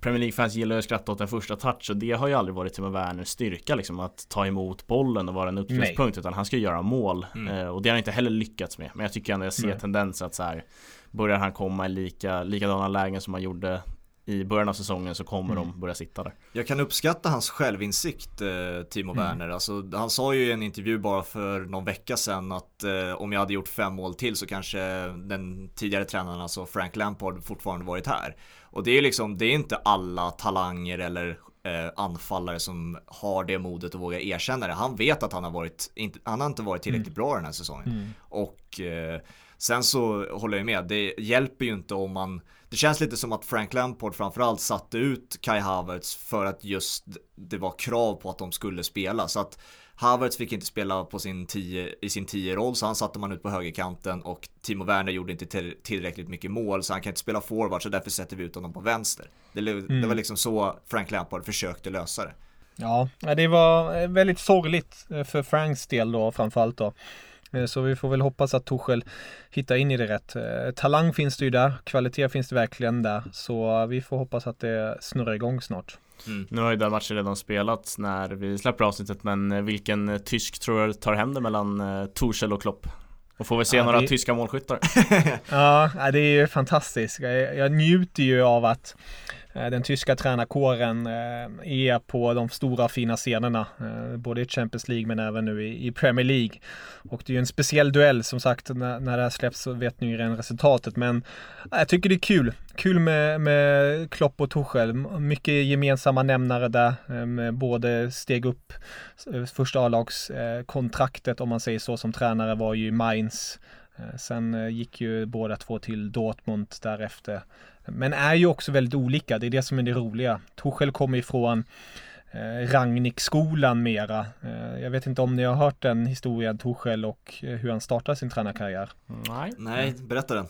Premier League-fans gillar ju att skratta åt den första touch och det har ju aldrig varit Timo Werners styrka liksom att ta emot bollen och vara en uppspelspunkt utan han ska göra mål. Mm. eh, och det har han inte heller lyckats med. Men jag tycker ändå jag ser tendenser att så här börjar han komma i lika, likadana lägen som han gjorde i början av säsongen så kommer mm. de börja sitta där. Jag kan uppskatta hans självinsikt, eh, Timo mm. Werner. Alltså, han sa ju i en intervju bara för någon vecka sedan att eh, om jag hade gjort fem mål till så kanske den tidigare tränaren, alltså Frank Lampard, fortfarande varit här. Och det är liksom, det är inte alla talanger eller eh, anfallare som har det modet att våga erkänna det. Han vet att han har varit, inte, han har inte varit tillräckligt mm. bra den här säsongen. Mm. Och eh, Sen så håller jag med, det hjälper ju inte om man Det känns lite som att Frank Lampard framförallt satte ut Kai Havertz för att just det var krav på att de skulle spela så att Havertz fick inte spela på sin tio, i sin 10-roll så han satte man ut på högerkanten och Timo Werner gjorde inte tillräckligt mycket mål så han kan inte spela forward så därför sätter vi ut honom på vänster. Det, mm. det var liksom så Frank Lampard försökte lösa det. Ja, det var väldigt sorgligt för Franks del då framförallt då. Eh, så vi får väl hoppas att Tuchel hittar in i det rätt. Eh, talang finns det ju där, kvalitet finns det verkligen där. Så vi får hoppas att det snurrar igång snart. Mm. Nu har ju den matchen redan spelats när vi släpper avsnittet men eh, vilken tysk tror du tar hem det mellan Tuchel och Klopp? Och får vi se ja, några det... tyska målskyttar? ja, det är ju fantastiskt. Jag, jag njuter ju av att Eh, Eh, den tyska tränarkåren eh, är på de stora fina scenerna, eh, både i Champions League men även nu i Premier League. Och det är ju en speciell duell som sagt, när, när det här släpps så vet ni ju redan resultatet, men jag tycker det är kul. Kul med, med Klopp och Tuchel, mycket gemensamma nämnare där, med både steg upp, första A-lagskontraktet om man säger så som tränare var ju Mainz Sen gick ju båda två till Dortmund därefter. Men är ju också väldigt olika, det är det som är det roliga. Tuchel kommer ifrån eh, Rangnick-skolan mera. Eh, jag vet inte om ni har hört den historien, Torshäll och eh, hur han startade sin tränarkarriär. Nej. Nej, berätta den.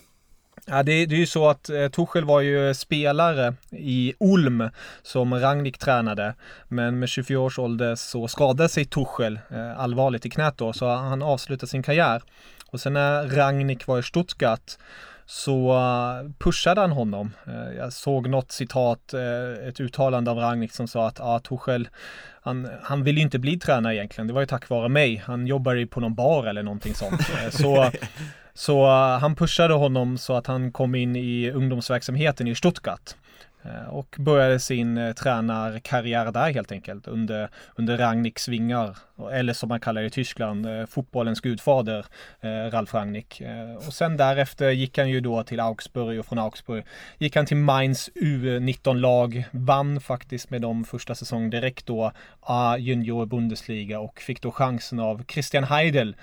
Ja, det, det är ju så att eh, Torshäll var ju spelare i Ulm som Rangnick tränade. Men med 24 års ålder så skadade sig Torshäll eh, allvarligt i knät då, så han avslutade sin karriär. Och sen när Rangnick var i Stuttgart så uh, pushade han honom. Uh, jag såg något citat, uh, ett uttalande av Rangnick som sa att ah, Tuchel, han, han vill ju inte bli tränare egentligen. Det var ju tack vare mig. Han jobbar ju på någon bar eller någonting sånt. så så han pushade honom så att han kom in i ungdomsverksamheten i Stuttgart. Eh, och började sin eh, tränarkarriär där helt enkelt under, under Rangnicks vingar. Eller som man kallar det i Tyskland, eh, fotbollens gudfader Ralf Rangnick. Och sen därefter gick han ju då till Augsburg och från Augsburg gick han till Mainz U19-lag. Vann faktiskt med dem första säsongen direkt då A Junior Bundesliga och fick då chansen av Christian Heidel,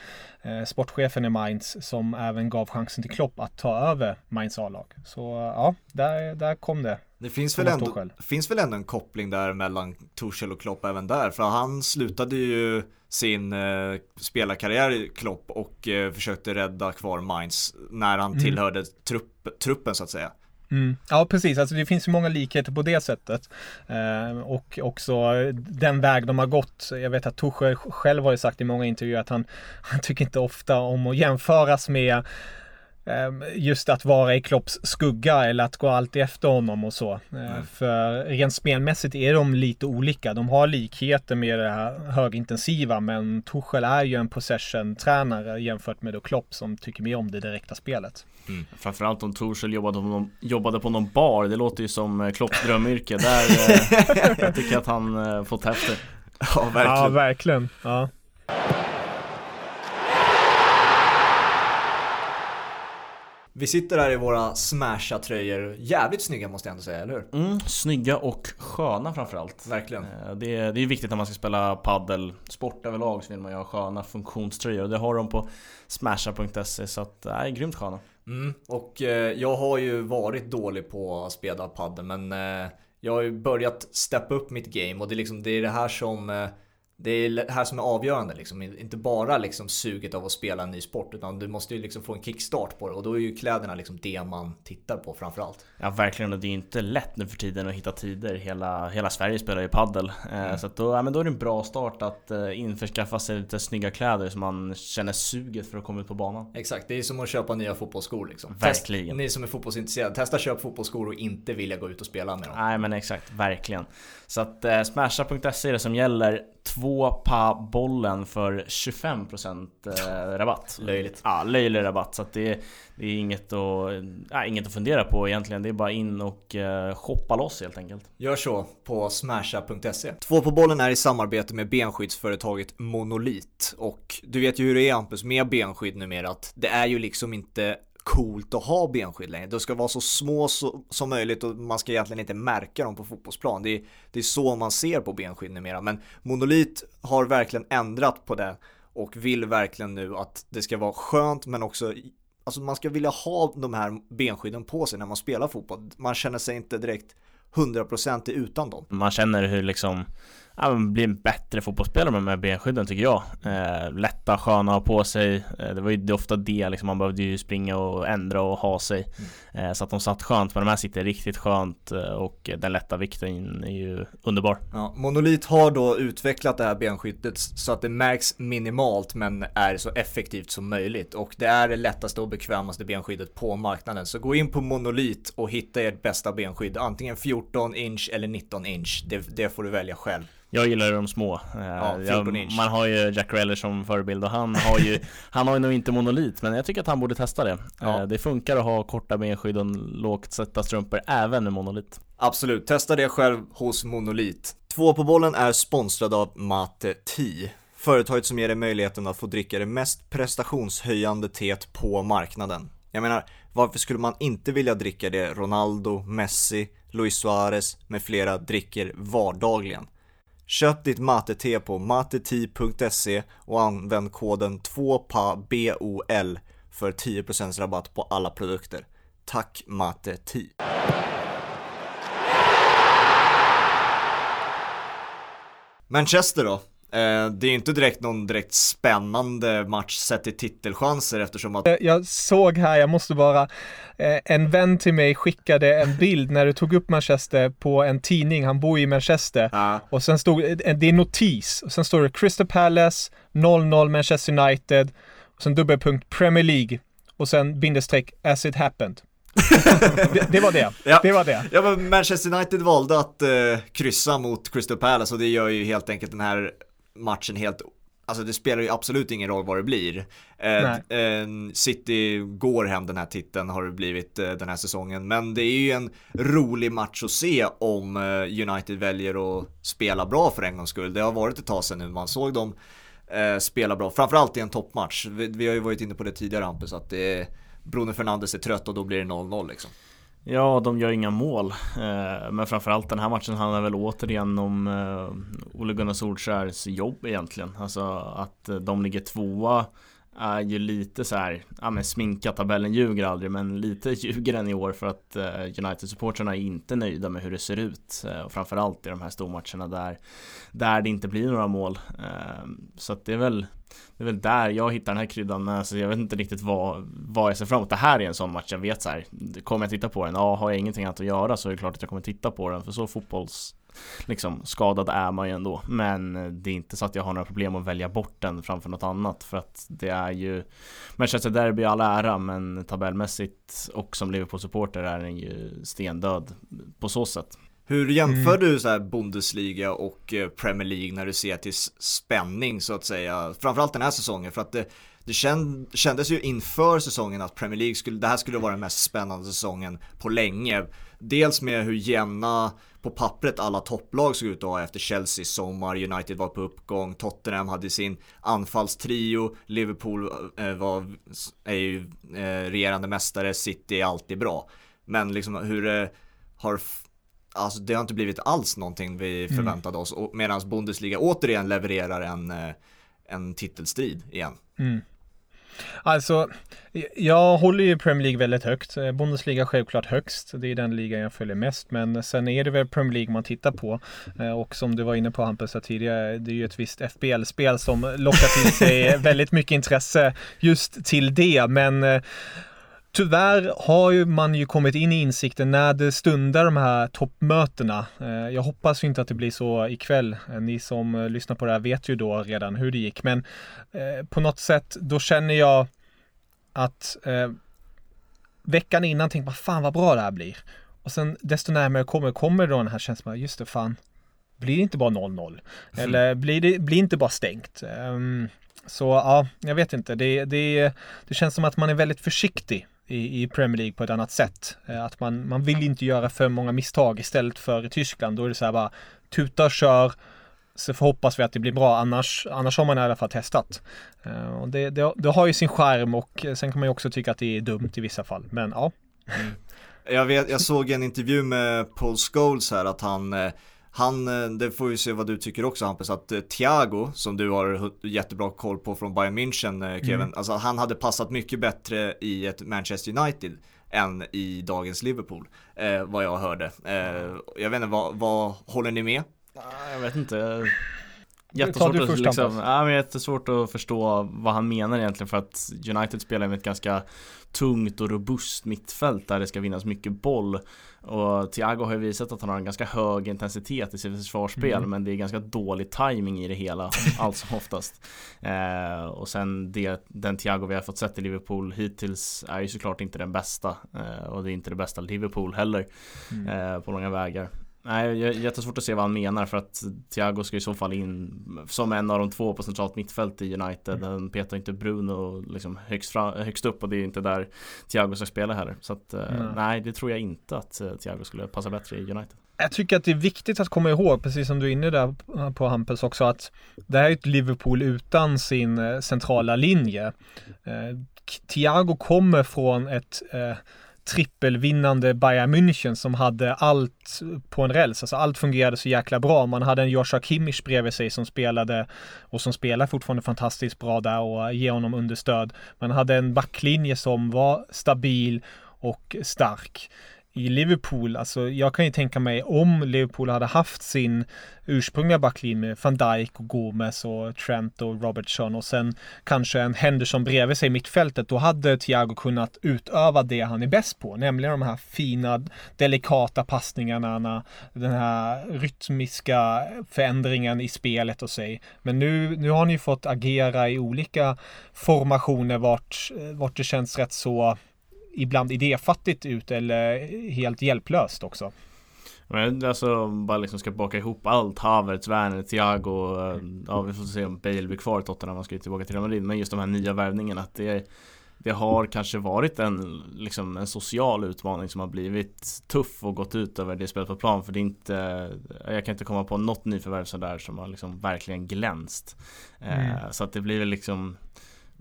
sportchefen i Mainz, som även gav chansen till Klopp att ta över Mainz A-lag. Så ja, där, där kom det. Det finns väl, ändå, finns väl ändå en koppling där mellan Torshäll och Klopp även där. För han slutade ju sin eh, spelarkarriär i Klopp och eh, försökte rädda kvar Mainz när han mm. tillhörde trupp, truppen så att säga. Mm. Ja precis, alltså det finns ju många likheter på det sättet. Eh, och också den väg de har gått. Jag vet att Tuchel själv har ju sagt i många intervjuer att han, han tycker inte ofta om att jämföras med just att vara i Klopps skugga eller att gå alltid efter honom och så. Mm. För rent spelmässigt är de lite olika. De har likheter med det här högintensiva men Tuchel är ju en possession-tränare jämfört med då Klopp som tycker mer om det direkta spelet. Mm. Framförallt om Torshäll jobbade, på någon, jobbade på någon bar, det låter ju som eh, Klopps drömyrke. Där eh, jag tycker jag att han eh, fått efter. Ja, verkligen. Ja, verkligen. Ja. Vi sitter här i våra smasha tröjor. Jävligt snygga måste jag ändå säga, eller hur? Mm, snygga och sköna framförallt. Verkligen. Eh, Det är, det är viktigt när man ska spela paddel Sport överlag så vill man ju ha sköna funktionströjor. Det har de på smasha.se så att, det är grymt sköna. Mm, Och eh, jag har ju varit dålig på att spela paddel men eh, Jag har ju börjat steppa upp mitt game och det är liksom det, är det här som eh, det är det här som är avgörande liksom. Inte bara liksom suget av att spela en ny sport utan du måste ju liksom få en kickstart på det och då är ju kläderna liksom det man tittar på framförallt. Ja verkligen och det är ju inte lätt nu för tiden att hitta tider. Hela, hela Sverige spelar ju paddel. Eh, mm. Så då, ja, men då är det en bra start att uh, införskaffa sig lite snygga kläder så man känner suget för att komma ut på banan. Exakt, det är som att köpa nya fotbollsskor liksom. Verkligen. Test, ni som är fotbollsintresserade, testa köp fotbollsskor och inte vilja gå ut och spela med dem. Nej men exakt, verkligen. Så att uh, smasha.se är det som gäller två pa bollen för 25% eh, rabatt. Löjligt. Ja, löjlig rabatt. Så att det, det är inget att, äh, inget att fundera på egentligen. Det är bara in och eh, shoppa loss helt enkelt. Gör så på smasha.se. Två på bollen är i samarbete med benskyddsföretaget Monolit. Och du vet ju hur det är Hampus med benskydd numera. Att det är ju liksom inte coolt att ha benskydd längre. De ska vara så små så, som möjligt och man ska egentligen inte märka dem på fotbollsplan. Det är, det är så man ser på benskydd numera. Men Monolit har verkligen ändrat på det och vill verkligen nu att det ska vara skönt men också Alltså man ska vilja ha de här benskydden på sig när man spelar fotboll. Man känner sig inte direkt 100% utan dem. Man känner hur liksom ja, bli en bättre fotbollsspelare med de här benskydden tycker jag. Eh, lätta, sköna att ha på sig. Eh, det var ju det ofta det liksom, man behövde ju springa och ändra och ha sig. Mm. Eh, så att de satt skönt, men de här sitter riktigt skönt eh, och den lätta vikten är ju underbar. Ja, Monolit har då utvecklat det här benskyddet så att det märks minimalt men är så effektivt som möjligt och det är det lättaste och bekvämaste benskyddet på marknaden. Så gå in på Monolit och hitta ert bästa benskydd, antingen 14 inch eller 19 inch. Det, det får du välja själv. Jag gillar de små. Eh, ja, jag, man har ju Jack Reller som förebild och han har ju Han har ju nog inte monolit men jag tycker att han borde testa det. Ja. Eh, det funkar att ha korta benskydd och lågt sätta strumpor även med monolit. Absolut, testa det själv hos Monolit. Två på bollen är sponsrad av Mate Tea. Företaget som ger dig möjligheten att få dricka det mest prestationshöjande teet på marknaden. Jag menar, varför skulle man inte vilja dricka det Ronaldo, Messi, Luis Suarez med flera dricker vardagligen? Köp ditt mate-te på mateti.se och använd koden 2PABOL för 10% rabatt på alla produkter. Tack Mate Tea! Manchester då? Eh, det är inte direkt någon direkt spännande match sett till titelchanser eftersom att Eh, Jag såg här, jag måste bara, eh, en vän till mig skickade en bild när du tog upp Manchester på en tidning, han bor i Manchester. Ja. Och sen stod, det är notis, och sen står det Crystal Palace, 0-0 Manchester United, och sen dubbelpunkt Premier League, och sen bindestreck as it happened. det, det var det, Ja. det var det. Ja men Manchester United valde att eh, kryssa mot Crystal Palace och det gör ju helt enkelt den här matchen helt Alltså det spelar ju absolut ingen roll vad det blir. Eh, City går hem den här titeln har det blivit eh, den här säsongen. Men det är ju en rolig match att se om eh, United väljer att spela bra för en gångs skull. Det har varit ett tag sedan nu man såg dem eh, spela bra. Framförallt i en toppmatch. Vi, vi har ju varit inne på det tidigare Hampus att det är Bruno Fernandes är trött och då blir det 0-0 liksom. Ja, de gör inga mål. Eh, men framförallt den här matchen handlar väl återigen om eh, Ole Gunnar Solskjärs jobb egentligen. Alltså att eh, de ligger tvåa är ju lite så här, ja men sminka tabellen ljuger aldrig men lite ljuger den i år för att eh, United-supportrarna är inte nöjda med hur det ser ut eh, och framförallt i de här stormatcherna där, där det inte blir några mål. Eh, så att det är väl det är väl där jag hittar den här kryddan men alltså jag vet inte riktigt vad, vad jag ser fram emot. Det här är en sån match jag vet så här. Kommer jag titta på den? Ja, har jag ingenting annat att göra så är det klart att jag kommer titta på den för så fotbolls liksom skadad är man ju ändå. Men det är inte så att jag har några problem att välja bort den framför något annat för att det är ju Manchester Derby all ära men tabellmässigt och som Liverpool-supporter är den ju stendöd på så sätt. Hur jämför du så här Bundesliga och eh, Premier League när du ser till spänning så att säga? Framförallt den här säsongen för att det, det känd, kändes ju inför säsongen att Premier League skulle, det här skulle vara den mest spännande säsongen på länge. Dels med hur jämna på pappret alla topplag såg ut att ha efter Chelsea sommar, United var på uppgång, Tottenham hade sin anfallstrio, Liverpool eh, var, är ju eh, regerande mästare, City är alltid bra. Men liksom hur det har f- Alltså det har inte blivit alls någonting vi förväntade oss och medan Bundesliga återigen levererar en, eh, en titelstrid igen. Mm. Alltså, jag håller ju Premier League väldigt högt. Eh, Bundesliga självklart högst. Det är den ligan jag följer mest. Men sen är det väl Premier League man tittar på. Eh, Och som du var inne på Hampus tidigare, det är ju ett visst FBL-spel som lockar till sig väldigt mycket intresse just till det. Men eh, Tyvärr har ju man ju kommit in i insikten när det stundar de här toppmötena. Eh, Jag hoppas ju inte att det blir så ikväll. Eh, Ni som eh, lyssnar på det här vet ju då redan hur det gick. Men på något sätt, då känner jag att veckan innan tänkte man fan vad bra det här blir. Och sen desto närmare jag kommer, kommer då den här känslan, just det fan, blir det inte bara 0-0? Eller blir det blir inte bara stängt? Ehm, så ja, jag vet inte. Det, det, det känns som att man är väldigt försiktig i, i Premier League på ett annat sätt. Eh, att man, man vill inte göra för många misstag istället för i Tyskland. Då är det så här bara tuta och kör. Så hoppas vi att det blir bra, annars, annars har man i alla fall testat. Eh, och det, det, det har ju sin skärm och eh, sen kan man ju också tycka att det är dumt i vissa fall. Men ja, mm. Jag, vet, jag såg en intervju med Paul Scholes här att han eh, han, eh, det får vi se vad du tycker också Hampus, att eh, Thiago, som du har jättebra koll på från Bayern München eh, Kevin, alltså han hade passat mycket bättre i ett Manchester United än i dagens Liverpool, eh, vad jag hörde. Eh, jag vet inte, vad, vad håller ni med? Jag vet inte. Jättesvårt, du att, först, liksom, ja, men jättesvårt att förstå vad han menar egentligen för att United spelar med ett ganska tungt och robust mittfält där det ska vinnas mycket boll och Thiago har ju visat att han har en ganska hög intensitet i sitt försvarsspel Mm. men det är ganska dålig timing i det hela allt som oftast eh, och sen det, den Thiago vi har fått sett i Liverpool hittills är ju såklart inte den bästa eh, och det är inte det bästa Liverpool heller Mm. eh, på långa vägar Nej, jag- jättesvårt att se vad han menar för att Thiago ska i så fall in som en av de två på centralt mittfält i United. Mm. Han petar inte Bruno liksom högst, fram, högst upp och det är inte där Thiago ska spela heller. Så att, eh, Nej. nej, det tror jag inte att eh, Thiago skulle passa bättre i United. Jag tycker att det är viktigt att komma ihåg, precis som du är inne där på Hampus också, att det här är ett Liverpool utan sin eh, centrala linje. Thiago kommer från ett eh, trippelvinnande Bayern München som hade allt på en räls, alltså allt fungerade så jäkla bra. Man hade en Joshua Kimmich bredvid sig som spelade och som spelar fortfarande fantastiskt bra där och ger honom understöd. Man hade en backlinje som var stabil och stark i Liverpool, alltså jag kan ju tänka mig om Liverpool hade haft sin ursprungliga backlinje med van Dijk och Gomes och Trent och Robertson och sen kanske en Henderson bredvid sig i mittfältet, då hade Thiago kunnat utöva det han är bäst på, nämligen de här fina, delikata passningarna, den här rytmiska förändringen i spelet och sig. Men nu, nu har ni ju fått agera i olika formationer vart, vart det känns rätt så ibland idéfattigt ut eller helt hjälplöst också. Men alltså bara liksom ska baka ihop allt Havertz, Werner, Thiago eh, Ja vi får se om Bale blir kvar i Tottenham Han ska ju tillbaka till Real Madrid Men just de här nya värvningarna att det Det har kanske varit en liksom en social utmaning som har blivit tuff och gått ut över det spelet på plan för det är inte Jag kan inte komma på något nyförvärv sådär som har liksom verkligen glänst mm. eh, Så att det blir väl liksom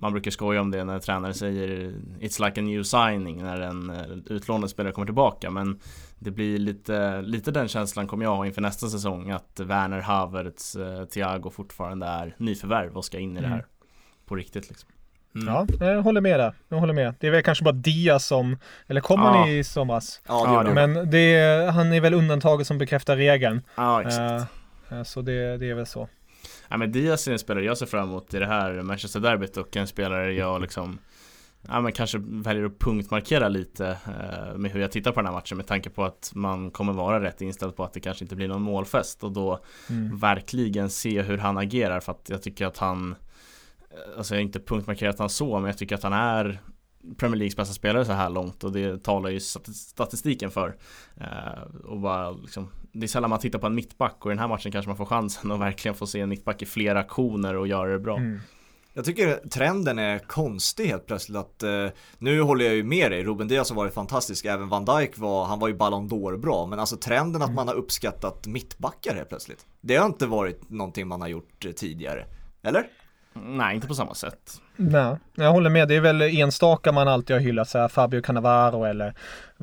man brukar skoja om det när tränare säger It's like a new signing när en eh, utlånad spelare kommer tillbaka men Det blir lite, lite den känslan kommer jag ha inför nästa säsong att Werner Havertz, eh, Thiago fortfarande är nyförvärv och ska in i det här mm. på riktigt liksom. Mm. Ja, jag håller med där. Jag håller med. Det är väl kanske bara Dia som, eller kommer ja. ni i somras? Ja, det Men det är, han är väl undantaget som bekräftar regeln. Ja, exakt. Uh, så det, det är väl så. Ja men Diaz är en spelare jag ser fram emot i det här Manchester Derbyt och en spelare jag liksom Ja men kanske väljer att punktmarkera lite eh, med hur jag tittar på den här matchen med tanke på att man kommer vara rätt inställd på att det kanske inte blir någon målfest och då mm. verkligen se hur han agerar för att jag tycker att han eh, Alltså jag har inte punktmarkerat han så men jag tycker att han är Premier Leagues bästa spelare så här långt och det talar ju statistiken för. Eh, och bara liksom, det är sällan man tittar på en mittback och i den här matchen kanske man får chansen att verkligen få se en mittback i flera aktioner och göra det bra. Mm. Jag tycker trenden är konstig helt plötsligt att eh, nu håller jag ju med dig, Ruben Diaz har varit fantastisk, även Van Dijk var, han var ju Ballon d'Or bra, men alltså trenden att mm. man har uppskattat mittbackar helt plötsligt. Det har inte varit någonting man har gjort tidigare, eller? Nej, inte på samma sätt. Nej, jag håller med. Det är väl enstaka man alltid har hyllat, så här Fabio Cannavaro eller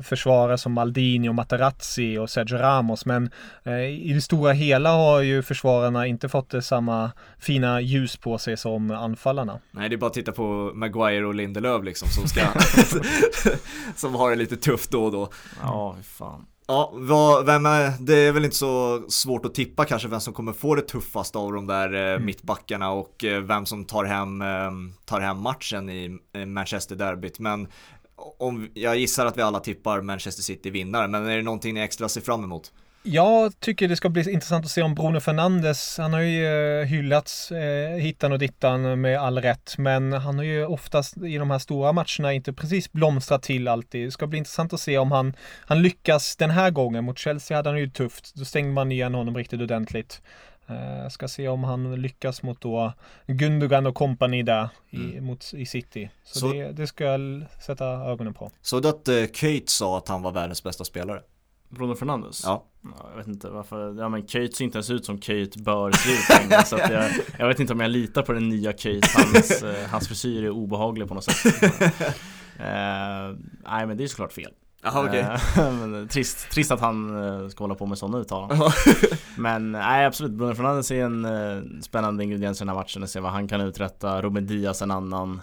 försvarare som Maldini och Materazzi och Sergio Ramos. Men eh, i det stora hela har ju försvararna inte fått det samma fina ljus på sig som anfallarna. Nej, det är bara att titta på Maguire och Lindelöf liksom som ska som har det lite tufft då och då. Ja, fan. Ja, vad, vem är, det är väl inte så svårt att tippa kanske vem som kommer få det tuffaste av de där eh, mm. mittbackarna och eh, vem som tar hem, eh, tar hem matchen i Manchester Derbyt. Men om, jag gissar att vi alla tippar Manchester City vinnare, men är det någonting ni extra ser fram emot? Jag tycker det ska bli intressant att se om Bruno Fernandes, han har ju eh, hyllats eh, hittan och dittan med all rätt, men han har ju oftast i de här stora matcherna inte precis blomstrat till alltid. Det ska bli intressant att se om han, han lyckas den här gången. Mot Chelsea hade han ju tufft, då stängde man igen honom riktigt ordentligt. Uh, ska se om han lyckas mot då Gundogan och kompani där i, mm. mot, i City. Så, så det, det, ska jag sätta ögonen på. Så att uh, Kate sa att han var världens bästa spelare? Bruno Fernandes? Ja. Jag vet inte varför, ja men Kate ser inte ens ut som Kate bör se ut längre, så att jag, jag vet inte om jag litar på den nya Kate, hans, eh, hans frisyr är obehaglig på något sätt uh, Nej men det är såklart fel Okej. Okay. trist, trist att han uh, ska hålla på med sådana uttalanden. Men nej absolut, Bruno Fernandes är en uh, spännande ingrediens i den här matchen. Och se vad han kan uträtta. Ruben Diaz en annan.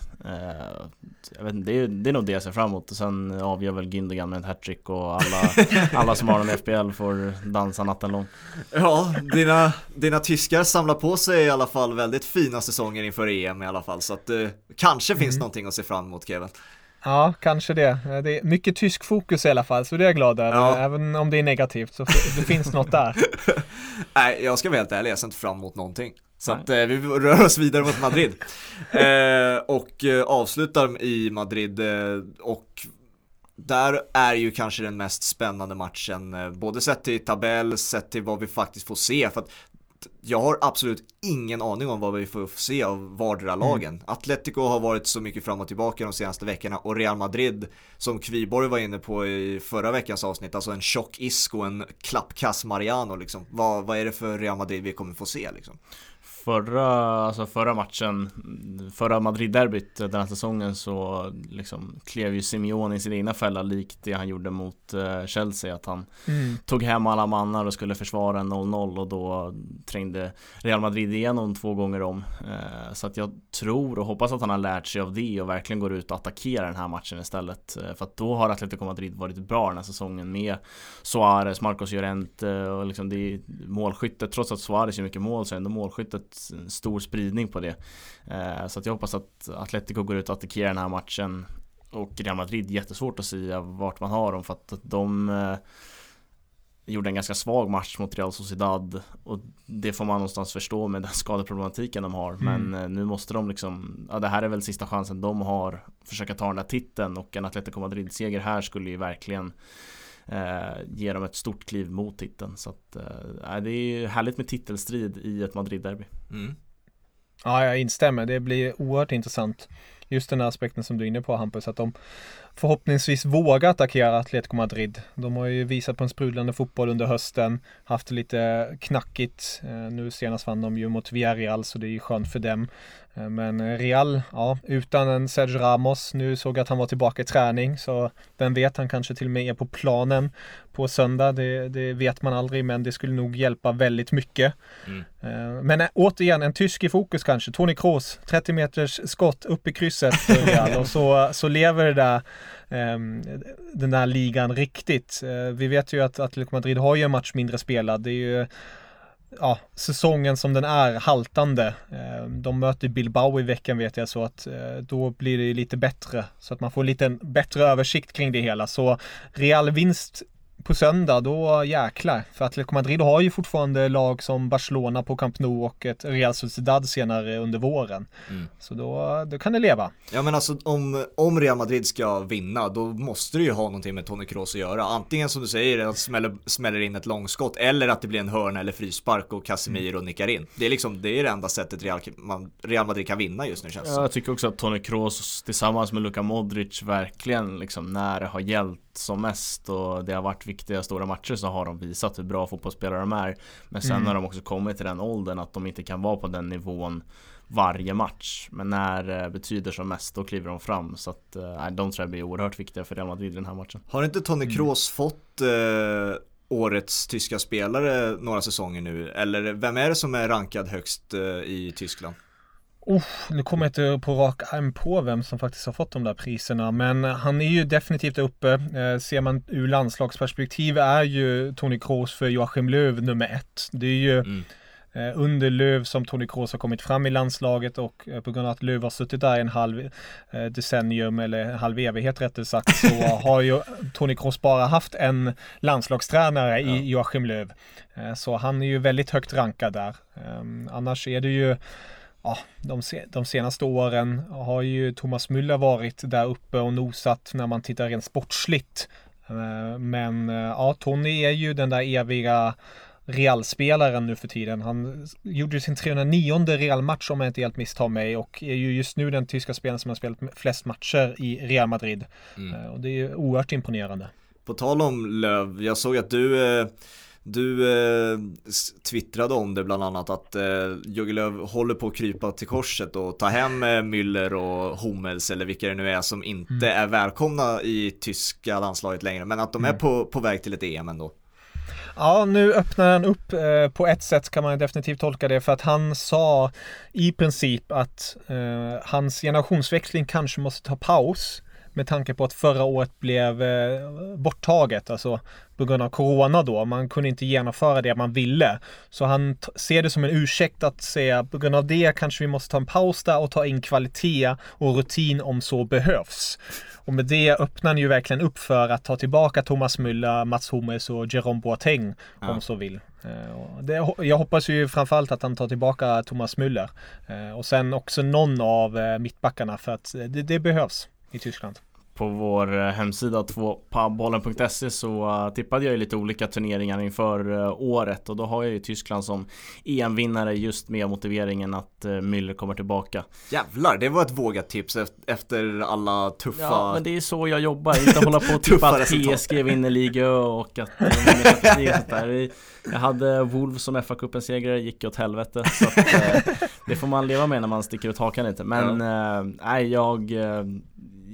Jag vet inte, det är, det är nog det jag ser fram emot. Och sen avgör väl Gündogan med ett hattrick och alla, alla som har en FBL får dansa natten lång. Ja, dina, dina tyskar samlar på sig i alla fall väldigt fina säsonger inför EM i alla fall. Så att det kanske mm. finns någonting att se fram emot Kevin Ja, kanske det. Det är mycket tysk fokus i alla fall, så det är jag glad över. Ja. Även om det är negativt, så det finns något där. Nej, jag ska vara helt ärlig, jag ser inte fram emot någonting. Så att eh, vi rör oss vidare mot Madrid. eh, och eh, avslutar i Madrid eh, och där är ju kanske den mest spännande matchen, eh, både sett till tabell, sett till vad vi faktiskt får se. För att jag har absolut ingen aning om vad vi får se av vardera mm. lagen. Mm. Atletico har varit så mycket fram och tillbaka de senaste veckorna och Real Madrid som Kviborg var inne på i förra veckans avsnitt, alltså en tjock Isco, en klappkass Mariano liksom. Vad, vad är det för Real Madrid vi kommer få se liksom? Förra, alltså förra matchen, förra Madrid-derbyt den här säsongen så liksom klev ju Simeone i sin egna fälla likt det han gjorde mot uh, Chelsea att han mm. tog hem alla mannar och skulle försvara en 0-0 och då trängde Real Madrid igenom två gånger om. Uh, så att jag tror och hoppas att han har lärt sig av det och verkligen går ut och attackerar den här matchen istället. Uh, för att då har Atletico Madrid varit bra den här säsongen med Suarez, Marcos Llorente och liksom det målskyttet. Trots att Suarez gör mycket mål så är ändå målskyttet stor spridning på det. Eh, så att jag hoppas att Atletico går ut och attackerar den här matchen. Och Real Madrid jättesvårt att säga vart man har dem för att de eh, gjorde en ganska svag match mot Real Sociedad och det får man någonstans förstå med den skadeproblematiken de har mm. men eh, nu måste de liksom ja det här är väl sista chansen de har försöka ta den där titeln och en Atletico Madrid seger här skulle ju verkligen eh, ger dem ett stort kliv mot titeln. Så att, eh, det är härligt med titelstrid i ett Madrid-derby. Mm. Ja, jag instämmer. Det blir oerhört intressant. Just den här aspekten som du är inne på Hampus, att de förhoppningsvis vågar attackera Atletico Madrid. De har ju visat på en sprudlande fotboll under hösten, haft det lite knackigt. Eh, nu senast vann de ju mot Villarreal så det är ju skönt för dem. Eh, men Real, ja, utan en Sergio Ramos. Nu såg jag att han var tillbaka i träning, så vem vet, han kanske till och med är på planen på söndag. Det, det vet man aldrig, men det skulle nog hjälpa väldigt mycket. Mm. Eh, men återigen, en tysk i fokus kanske. Tony Kroos, 30 meters skott upp i krysset för Real och så, så lever det där ehm, den där ligan riktigt. Eh, vi vet ju att Atletico Madrid har ju en match mindre spelad. Det är ju ja, säsongen som den är haltande. Eh, de möter Bilbao i veckan vet jag så att eh, då blir det lite bättre så att man får en lite bättre översikt kring det hela. Så Real vinst på söndag, då jäklar. För Atletico Madrid har ju fortfarande lag som Barcelona på Camp Nou och ett Real Sociedad senare under våren. Mm. Så då, då kan det leva. Ja men alltså om, om Real Madrid ska vinna, då måste det ju ha någonting med Toni Kroos att göra. Antingen som du säger, att smäller, smäller in ett långskott, eller att det blir en hörna eller frispark och Casemiro mm. nickar in. Det är liksom, det är det enda sättet Real, man, Real Madrid kan vinna just nu känns det ja, Jag tycker också att Toni Kroos tillsammans med Luka Modric verkligen liksom när det har gällt som mest och det har varit viktiga stora matcher så har de visat hur bra fotbollsspelare de är. Men sen mm. har de också kommit till den åldern att de inte kan vara på den nivån varje match. Men när det betyder som mest då kliver de fram. Så att äh, de tror jag blir oerhört viktiga för Real Madrid i den här matchen. Har inte Tony mm. Kroos mm. fått äh, årets tyska spelare några säsonger nu? Eller vem är det som är rankad högst äh, i Tyskland? Oh, nu kommer jag inte på rak arm på vem som faktiskt har fått de där priserna, men han är ju definitivt uppe. Eh, ser man ur landslagsperspektiv är ju Tony Kroos för Joachim Löw nummer ett. Det är ju mm. eh, under Löw som Tony Kroos har kommit fram i landslaget och eh, på grund av att Löw har suttit där i en halv eh, decennium eller halv evighet rättare sagt så har ju Tony Kroos bara haft en landslagstränare ja. i Joachim Löw. Eh, så han är ju väldigt högt rankad där. Ehm, annars är det ju ja, de, de senaste åren har ju Thomas Müller varit där uppe och nosat när man tittar rent sportsligt. Eh, men eh, ja, Tony är ju den där eviga Real-spelaren nu för tiden. Han gjorde sin 309 Real-match om jag inte helt misstar mig och är ju just nu den tyska spelaren som har spelat flest matcher i Real Madrid. Mm. Eh, och det är oerhört imponerande. På tal om Löv, jag såg att du eh du eh, twittrade om det bland annat att eh, Jogge Löw håller på att krypa till korset och ta hem eh, Müller och Hummels eller vilka det nu är som inte mm. är välkomna i tyska landslaget längre men att de mm. är på, på väg till ett EM ändå. Ja, nu öppnar han upp eh, på ett sätt kan man definitivt tolka det för att han sa i princip att eh, hans generationsväxling kanske måste ta paus med tanke på att förra året blev eh, borttaget, alltså på grund av corona då. Man kunde inte genomföra det man ville. Så han ser det som en ursäkt att säga på grund av det kanske vi måste ta en paus där och ta in kvalitet och rutin om så behövs. Och med det öppnar han ju verkligen upp för att ta tillbaka Thomas Müller, Mats Hummels och Jerome Boateng ja. om så vill. Eh, det, jag hoppas ju framförallt att han tar tillbaka Thomas Müller eh, och sen också någon av mittbackarna för att det, det behövs i Tyskland. på vår eh, hemsida 2pabollen.se så uh, tippade jag ju lite olika turneringar inför uh, året och då har jag ju Tyskland som EM-vinnare just med motiveringen att Müller kommer tillbaka. Jävlar, det var ett vågat tips efter alla tuffa Ja men det är så jag jobbar, inte hålla på och tippa att PSG vinner Liga och att sånt där. Jag hade Wolves som FA-cupen segrare, gick åt helvete så att, det får man leva med när man sticker ut hakan lite men nej jag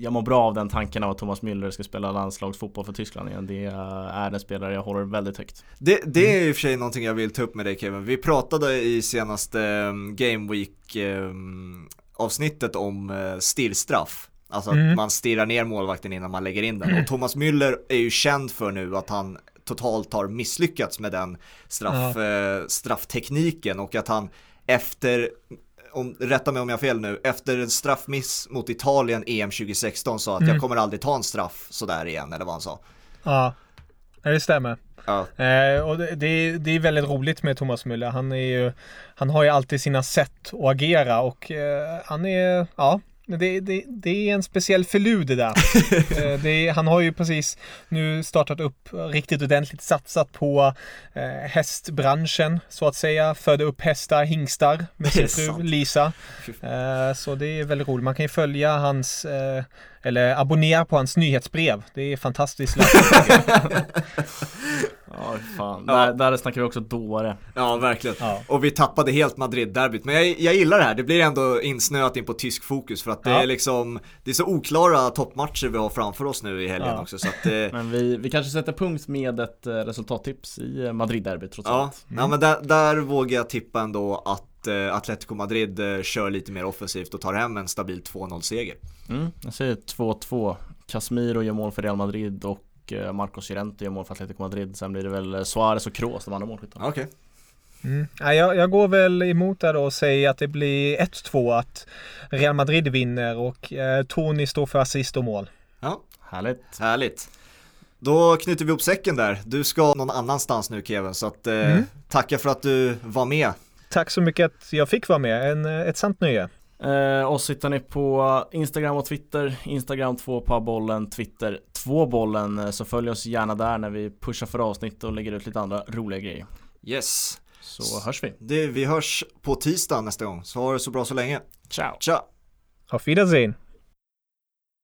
jag mår bra av den tanken av att Thomas Müller ska spela landslagsfotboll för Tyskland igen. Det är en spelare jag håller väldigt högt. Det, det är i och för sig någonting jag vill ta upp med dig Kevin. Vi pratade i senaste um, Game Week um, avsnittet om uh, stirrstraff. Alltså att mm. man stirrar ner målvakten innan man lägger in den. Och Thomas Müller är ju känd för nu att han totalt har misslyckats med den straff, ja. uh, strafftekniken och att han efter om, rätta mig om jag har fel nu, efter en straffmiss mot Italien EM 2016 sa att mm. jag kommer aldrig ta en straff sådär igen, eller vad han sa. Ja, det stämmer. Ja. Eh, och det, det, är, det är väldigt roligt med Thomas Müller. Han, är ju, han har ju alltid sina sätt att agera och eh, han är, ja, det, det, det är en speciell filur det där. Eh, det är, han har ju precis nu startat upp riktigt ordentligt satsat på eh, hästbranschen så att säga. Födde upp hästar, hingstar med sin fru Lisa. Eh, så det är väldigt roligt. Man kan ju följa hans eh, eller abonnera på hans nyhetsbrev. Det är fantastiskt Ja, fan. Ja. Där, där snackar vi också dåre. Ja, verkligen. Ja. Och vi tappade helt Madrid-derbyt. Men jag, jag gillar det här. Det blir ändå insnöat in på tysk fokus för att det ja. är liksom Det är så oklara toppmatcher vi har framför oss nu i helgen också så att det... Men vi, vi kanske sätter punkt med ett eh, resultattips i eh, Madrid-derbyt trots ja. allt. Mm. Ja, men där, där vågar jag tippa ändå att eh, Atletico Madrid kör lite mer offensivt och tar hem en stabil 2-0-seger. Mm, jag säger 2-2. Casemiro gör mål för Real Madrid och Eh, Marcos Llorente gör mål för Atletico Madrid. Sen blir det väl eh, Suarez och Kroos de andra målskyttarna. Okej. Okay. Mm. Ja, jag, jag, går väl emot det då och säger att det blir 1-2 att Real Madrid vinner och eh, Tony står för assist och mål. Ja, härligt. Härligt. Då knyter vi ihop säcken där. Du ska någon annanstans nu Kevin, så att eh, mm. tacka för att du var med. Tack så mycket att jag fick vara med, en, ett sant nöje. Eh, oss hittar ni på Instagram och Twitter. Instagram 2 på bollen, Twitter 2 bollen. Eh, så följ oss gärna där när vi pushar för avsnitt och lägger ut lite andra roliga grejer. Yes. Så hörs vi. Det, vi hörs på tisdag nästa gång. Så ha det så bra så länge. Ciao. Ciao. Auf Wiedersehen.